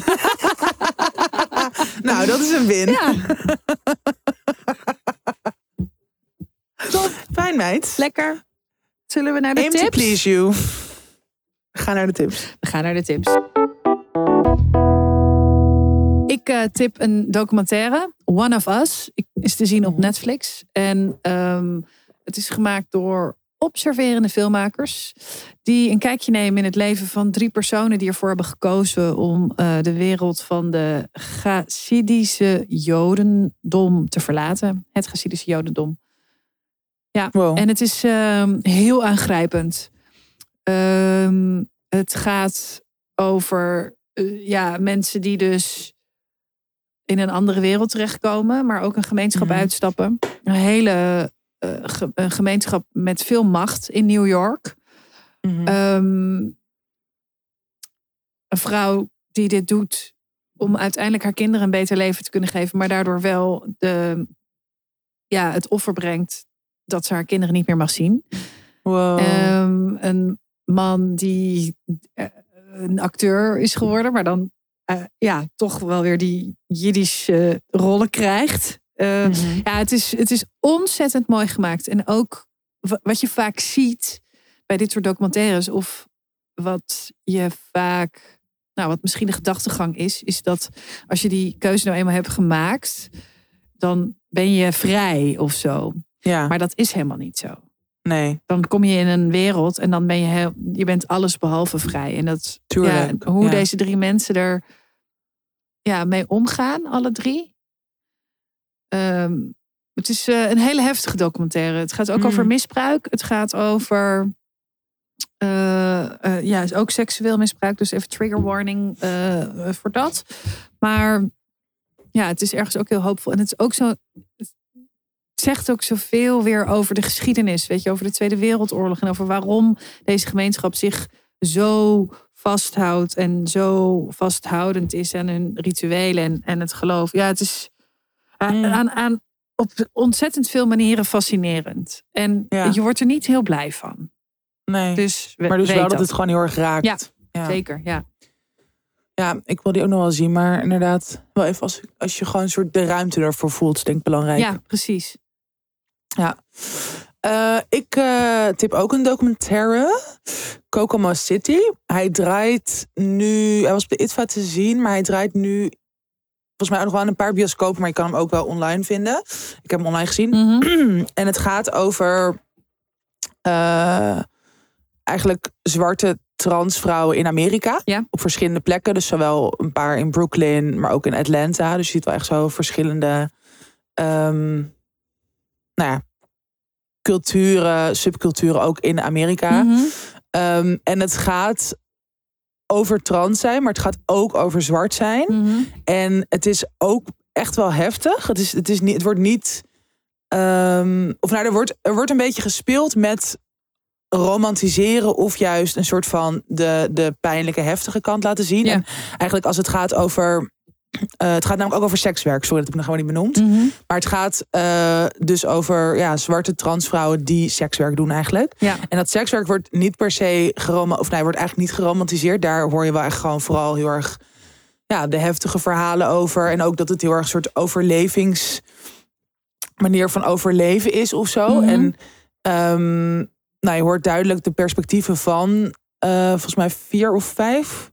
nou dat is een win. Ja, Fijn meid. lekker. Zullen we naar de Aim to tips? please you. Ga naar de tips. We gaan naar de tips. Ik eh, tip een documentaire, One of Us. Ik- Is te zien op Netflix. En ehm, het is gemaakt door observerende filmmakers. Die een kijkje nemen in het leven van drie personen die ervoor hebben gekozen om eh, de wereld van de Chassidische Jodendom te verlaten. Het Chassidische Jodendom. Wow. En het is ehm, heel aangrijpend. Ehm, het gaat over eh, ja, mensen die dus in een andere wereld terechtkomen, maar ook een gemeenschap Mhm. uitstappen. Een hele eh, ge- een gemeenschap met veel macht in New York. Mhm. Ehm, een vrouw die dit doet om uiteindelijk haar kinderen een beter leven te kunnen geven, maar daardoor wel de, ja, het offer brengt dat ze haar kinderen niet meer mag zien. wow. Ehm, een man die eh, een acteur is geworden, maar dan eh, ja, toch wel weer die Jiddische rollen krijgt. Eh, Mhm. Ja, het is, het is ontzettend mooi gemaakt. En ook wa- wat je vaak ziet bij dit soort documentaires, of wat je vaak, nou, wat misschien de gedachtegang is, is dat als je die keuze nou eenmaal hebt gemaakt, dan ben je vrij of zo. Ja, Maar dat is helemaal niet zo. nee, Dan kom je in een wereld en dan ben je heel, je bent alles behalve vrij. En dat, tuurlijk. ja, hoe Ja. deze drie mensen er ja, mee omgaan, alle drie. Ehm, het is eh, een hele heftige documentaire. Het gaat ook Mm. over misbruik. Het gaat over eh, eh, ja, is ook seksueel misbruik. Dus even trigger warning voor dat. Maar ja, het is ergens ook heel hoopvol. En het is ook zo. Het zegt ook zoveel weer over de geschiedenis. Weet je, over de Tweede Wereldoorlog. En over waarom deze gemeenschap zich zo vasthoudt. En zo vasthoudend is aan hun rituelen en, en het geloof. Ja, het is aan, Mm. aan, aan op ontzettend veel manieren fascinerend. En Ja. je wordt er niet heel blij van. Nee. Dus we- maar dus wel dat dat. het gewoon heel erg raakt. Ja, ja. Zeker, ja. Ja, ik wil die ook nog wel zien. Maar inderdaad, wel even als, als je gewoon een soort de ruimte ervoor voelt, denk ik belangrijk. Ja, precies. Eh, ik eh, tip ook een documentaire. Kokomo City. Hij draait nu... Hij was op de ITVA te zien, maar hij draait nu... Volgens mij ook nog wel in een paar bioscopen, maar je kan hem ook wel online vinden. Ik heb hem online gezien. Mhm. En het gaat over eh, eigenlijk zwarte transvrouwen in Amerika. Ja. Op verschillende plekken. Dus zowel een paar in Brooklyn, maar ook in Atlanta. Dus je ziet wel echt zo verschillende ehm, nou ja, culturen, subculturen ook in Amerika. Mhm. Ehm, en het gaat over trans zijn, maar het gaat ook over zwart zijn. Mhm. En het is ook echt wel heftig. Het, is, het, is niet, het wordt niet. ehm, of nou, er wordt, er wordt een beetje gespeeld met romantiseren of juist een soort van de, de pijnlijke, heftige kant laten zien. Ja. En eigenlijk als het gaat over. Eh, het gaat namelijk ook over sekswerk. Sorry, dat heb ik nog gewoon niet benoemd. Mhm. Maar het gaat eh, dus over ja, zwarte transvrouwen die sekswerk doen eigenlijk. Ja. En dat sekswerk wordt niet per se geroma of nee, wordt eigenlijk niet geromantiseerd. Daar hoor je wel echt gewoon vooral heel erg ja, de heftige verhalen over. En ook dat het heel erg een soort overlevings manier van overleven is of zo. Mhm. En ehm, nou, je hoort duidelijk de perspectieven van eh, volgens mij vier of vijf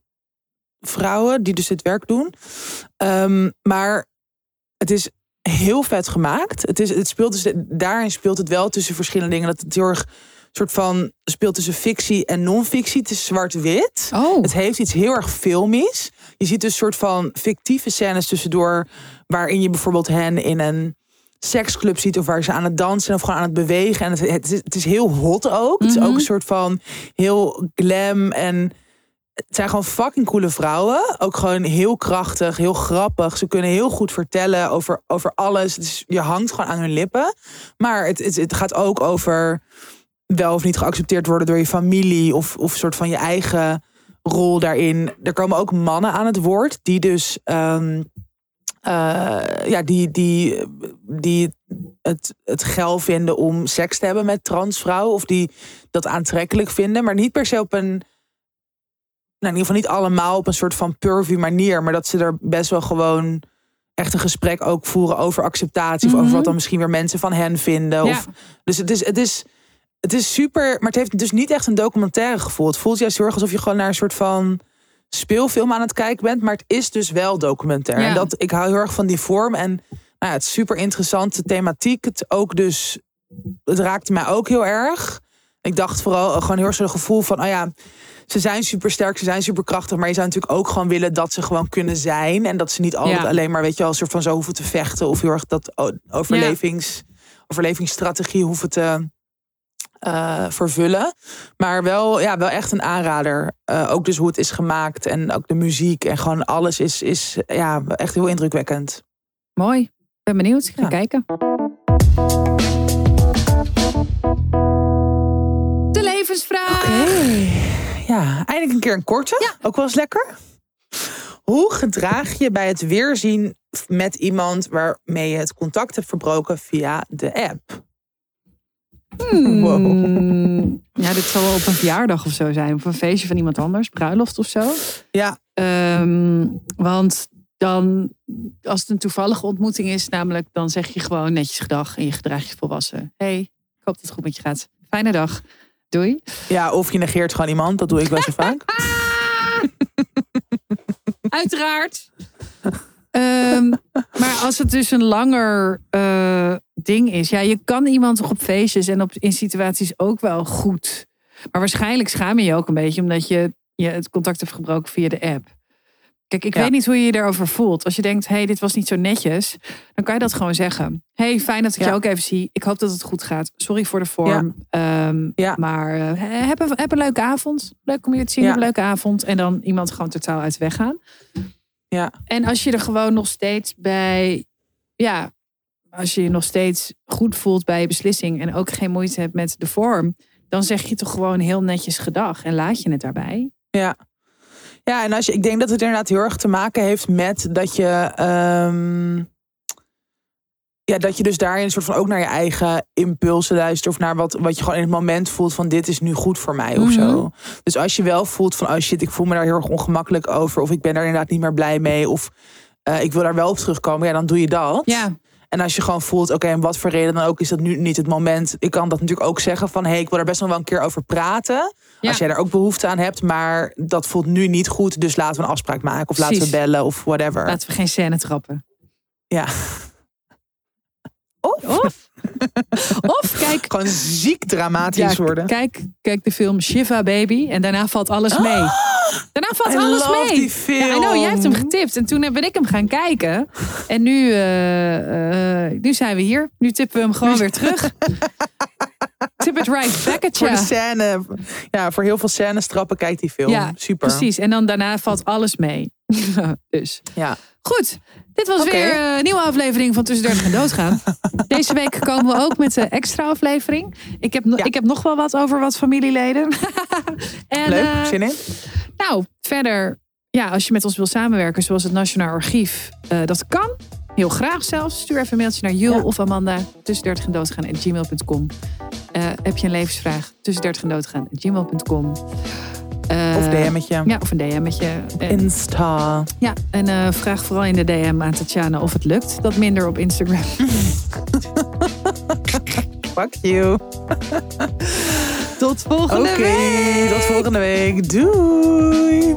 vrouwen die dus dit werk doen. Ehm, maar het is heel vet gemaakt. Het, is, het speelt dus, daarin speelt het wel tussen verschillende dingen. Dat het heel erg soort van speelt tussen fictie en non-fictie. Het is zwart-wit. Oh. Het heeft iets heel erg filmisch. Je ziet dus een soort van fictieve scènes tussendoor. Waarin je bijvoorbeeld hen in een seksclub ziet. Of waar ze aan het dansen of gewoon aan het bewegen. En het, het, is, het is heel hot ook. Het is Mhm. ook een soort van heel glam. En het zijn gewoon fucking coole vrouwen. Ook gewoon heel krachtig, heel grappig. Ze kunnen heel goed vertellen over, over alles. Je hangt gewoon aan hun lippen. Maar het, het, het gaat ook over wel of niet geaccepteerd worden door je familie. Of, of soort van je eigen rol daarin. Er komen ook mannen aan het woord die dus. ehm, eh, ja, die, die, die het, het geil vinden om seks te hebben met transvrouwen. Of die dat aantrekkelijk vinden. Maar niet per se op een. Nou, in ieder geval niet allemaal op een soort van pervy manier. Maar dat ze er best wel gewoon echt een gesprek ook voeren over acceptatie. Of over Mhm. wat dan misschien weer mensen van hen vinden. Ja. Of, dus het is, het is het is super, maar het heeft dus niet echt een documentaire gevoel. Het voelt juist heel erg alsof je gewoon naar een soort van speelfilm aan het kijken bent. Maar het is dus wel documentair. Ja. En dat, ik hou heel erg van die vorm. En nou ja, het is super interessante thematiek. Het ook dus, het raakte mij ook heel erg. Ik dacht vooral gewoon heel erg zo'n gevoel van, oh ja, ze zijn super sterk, ze zijn super krachtig. Maar je zou natuurlijk ook gewoon willen dat ze gewoon kunnen zijn. En dat ze niet altijd Ja. alleen maar, weet je wel, een soort van zo hoeven te vechten. Of heel erg dat overlevings, overlevingsstrategie hoeven te eh, vervullen. Maar wel, ja, wel echt een aanrader. Eh, ook dus hoe het is gemaakt en ook de muziek en gewoon alles is, is ja, echt heel indrukwekkend. Mooi. Ik ben benieuwd. Ik ga Ja. kijken. De levensvraag. Ja, eindelijk een keer een korte. Ja. Ook wel eens lekker. Hoe gedraag je bij het weerzien met iemand waarmee je het contact hebt verbroken via de app? Hmm. Ja, dit zal wel op een verjaardag of zo zijn. Of een feestje van iemand anders. Bruiloft of zo. Ja, Ehm, want dan, als het een toevallige ontmoeting is, namelijk, dan zeg je gewoon netjes gedag en je gedraagt je volwassen. hey, ik hoop dat het goed met je gaat. Fijne dag. Doei. Ja, of je negeert gewoon iemand. Dat doe ik wel zo vaak. Uiteraard. Ehm, maar als het dus een langer eh, ding is. Ja, je kan iemand toch op feestjes en op, in situaties ook wel goed. Maar waarschijnlijk schaam je je ook een beetje. Omdat je, je het contact hebt gebroken via de app. Kijk, ik Ja. weet niet hoe je je daarover voelt. Als je denkt, hé, hey, dit was niet zo netjes. Dan kan je dat gewoon zeggen. hey, fijn dat ik Ja. je ook even zie. Ik hoop dat het goed gaat. Sorry voor de vorm. Ehm, Ja. Maar eh, heb, een, heb een leuke avond. Leuk om je te zien. Ja. Heb een leuke avond. En dan iemand gewoon totaal uit de weg gaan. Ja. En als je er gewoon nog steeds bij, ja, als je je nog steeds goed voelt bij je beslissing en ook geen moeite hebt met de vorm, dan zeg je toch gewoon heel netjes gedag en laat je het daarbij. Ja. Ja, en als je, ik denk dat het inderdaad heel erg te maken heeft met dat je. ehm, ja, dat je dus daarin een soort van ook naar je eigen impulsen luistert. Of naar wat, wat je gewoon in het moment voelt van dit is nu goed voor mij of zo. Mhm. Dus als je wel voelt van oh shit, ik voel me daar heel erg ongemakkelijk over. Of ik ben daar inderdaad niet meer blij mee. Of eh, ik wil daar wel op terugkomen. Ja, dan doe je dat. Ja, En als je gewoon voelt, oké, en wat voor reden dan ook is dat nu niet het moment. Ik kan dat natuurlijk ook zeggen van, hé, hey, ik wil daar best nog wel een keer over praten. Ja. Als jij daar ook behoefte aan hebt, maar dat voelt nu niet goed. Dus laten we een afspraak maken of laten we bellen of whatever. laten we geen scène trappen. Ja. Of Of, of kijk, gewoon ziek dramatisch ja, worden. kijk, kijk de film Shiva Baby en daarna valt alles mee. Daarna valt I alles mee. die film. Ja, I know, jij hebt hem getipt. En toen ben ik hem gaan kijken. En nu, eh, eh, nu zijn we hier. Nu tippen we hem gewoon weer terug. Tip it right back at Voor de scène, ja, voor heel veel scènes trappen, kijk die film. Ja, Super. Precies. En dan daarna valt alles mee. dus Ja. Goed. Dit was weer eh, een nieuwe aflevering van Tussen 30 en Doodgaan. Deze week komen we ook met de extra aflevering. Ik heb, Ja. ik heb nog wel wat over wat familieleden. en, Leuk, eh, zin in? Nou, verder, ja, als je met ons wil samenwerken, zoals het Nationaal Archief, eh, dat kan. Heel graag zelfs. Stuur even een mailtje naar Jul Ja. of Amanda. Tussen 30 en doodgaan gmail.com. Heb je een levensvraag? Tussen 30 en doodgaan gmail.com. Eh, Of DM'tje. Ja, of een DM'tje. Insta. ja, en eh, vraag vooral in de DM aan Tatjana of het lukt. Dat minder op Instagram. Fuck you. Tot volgende Oké, week! tot volgende week. Doei.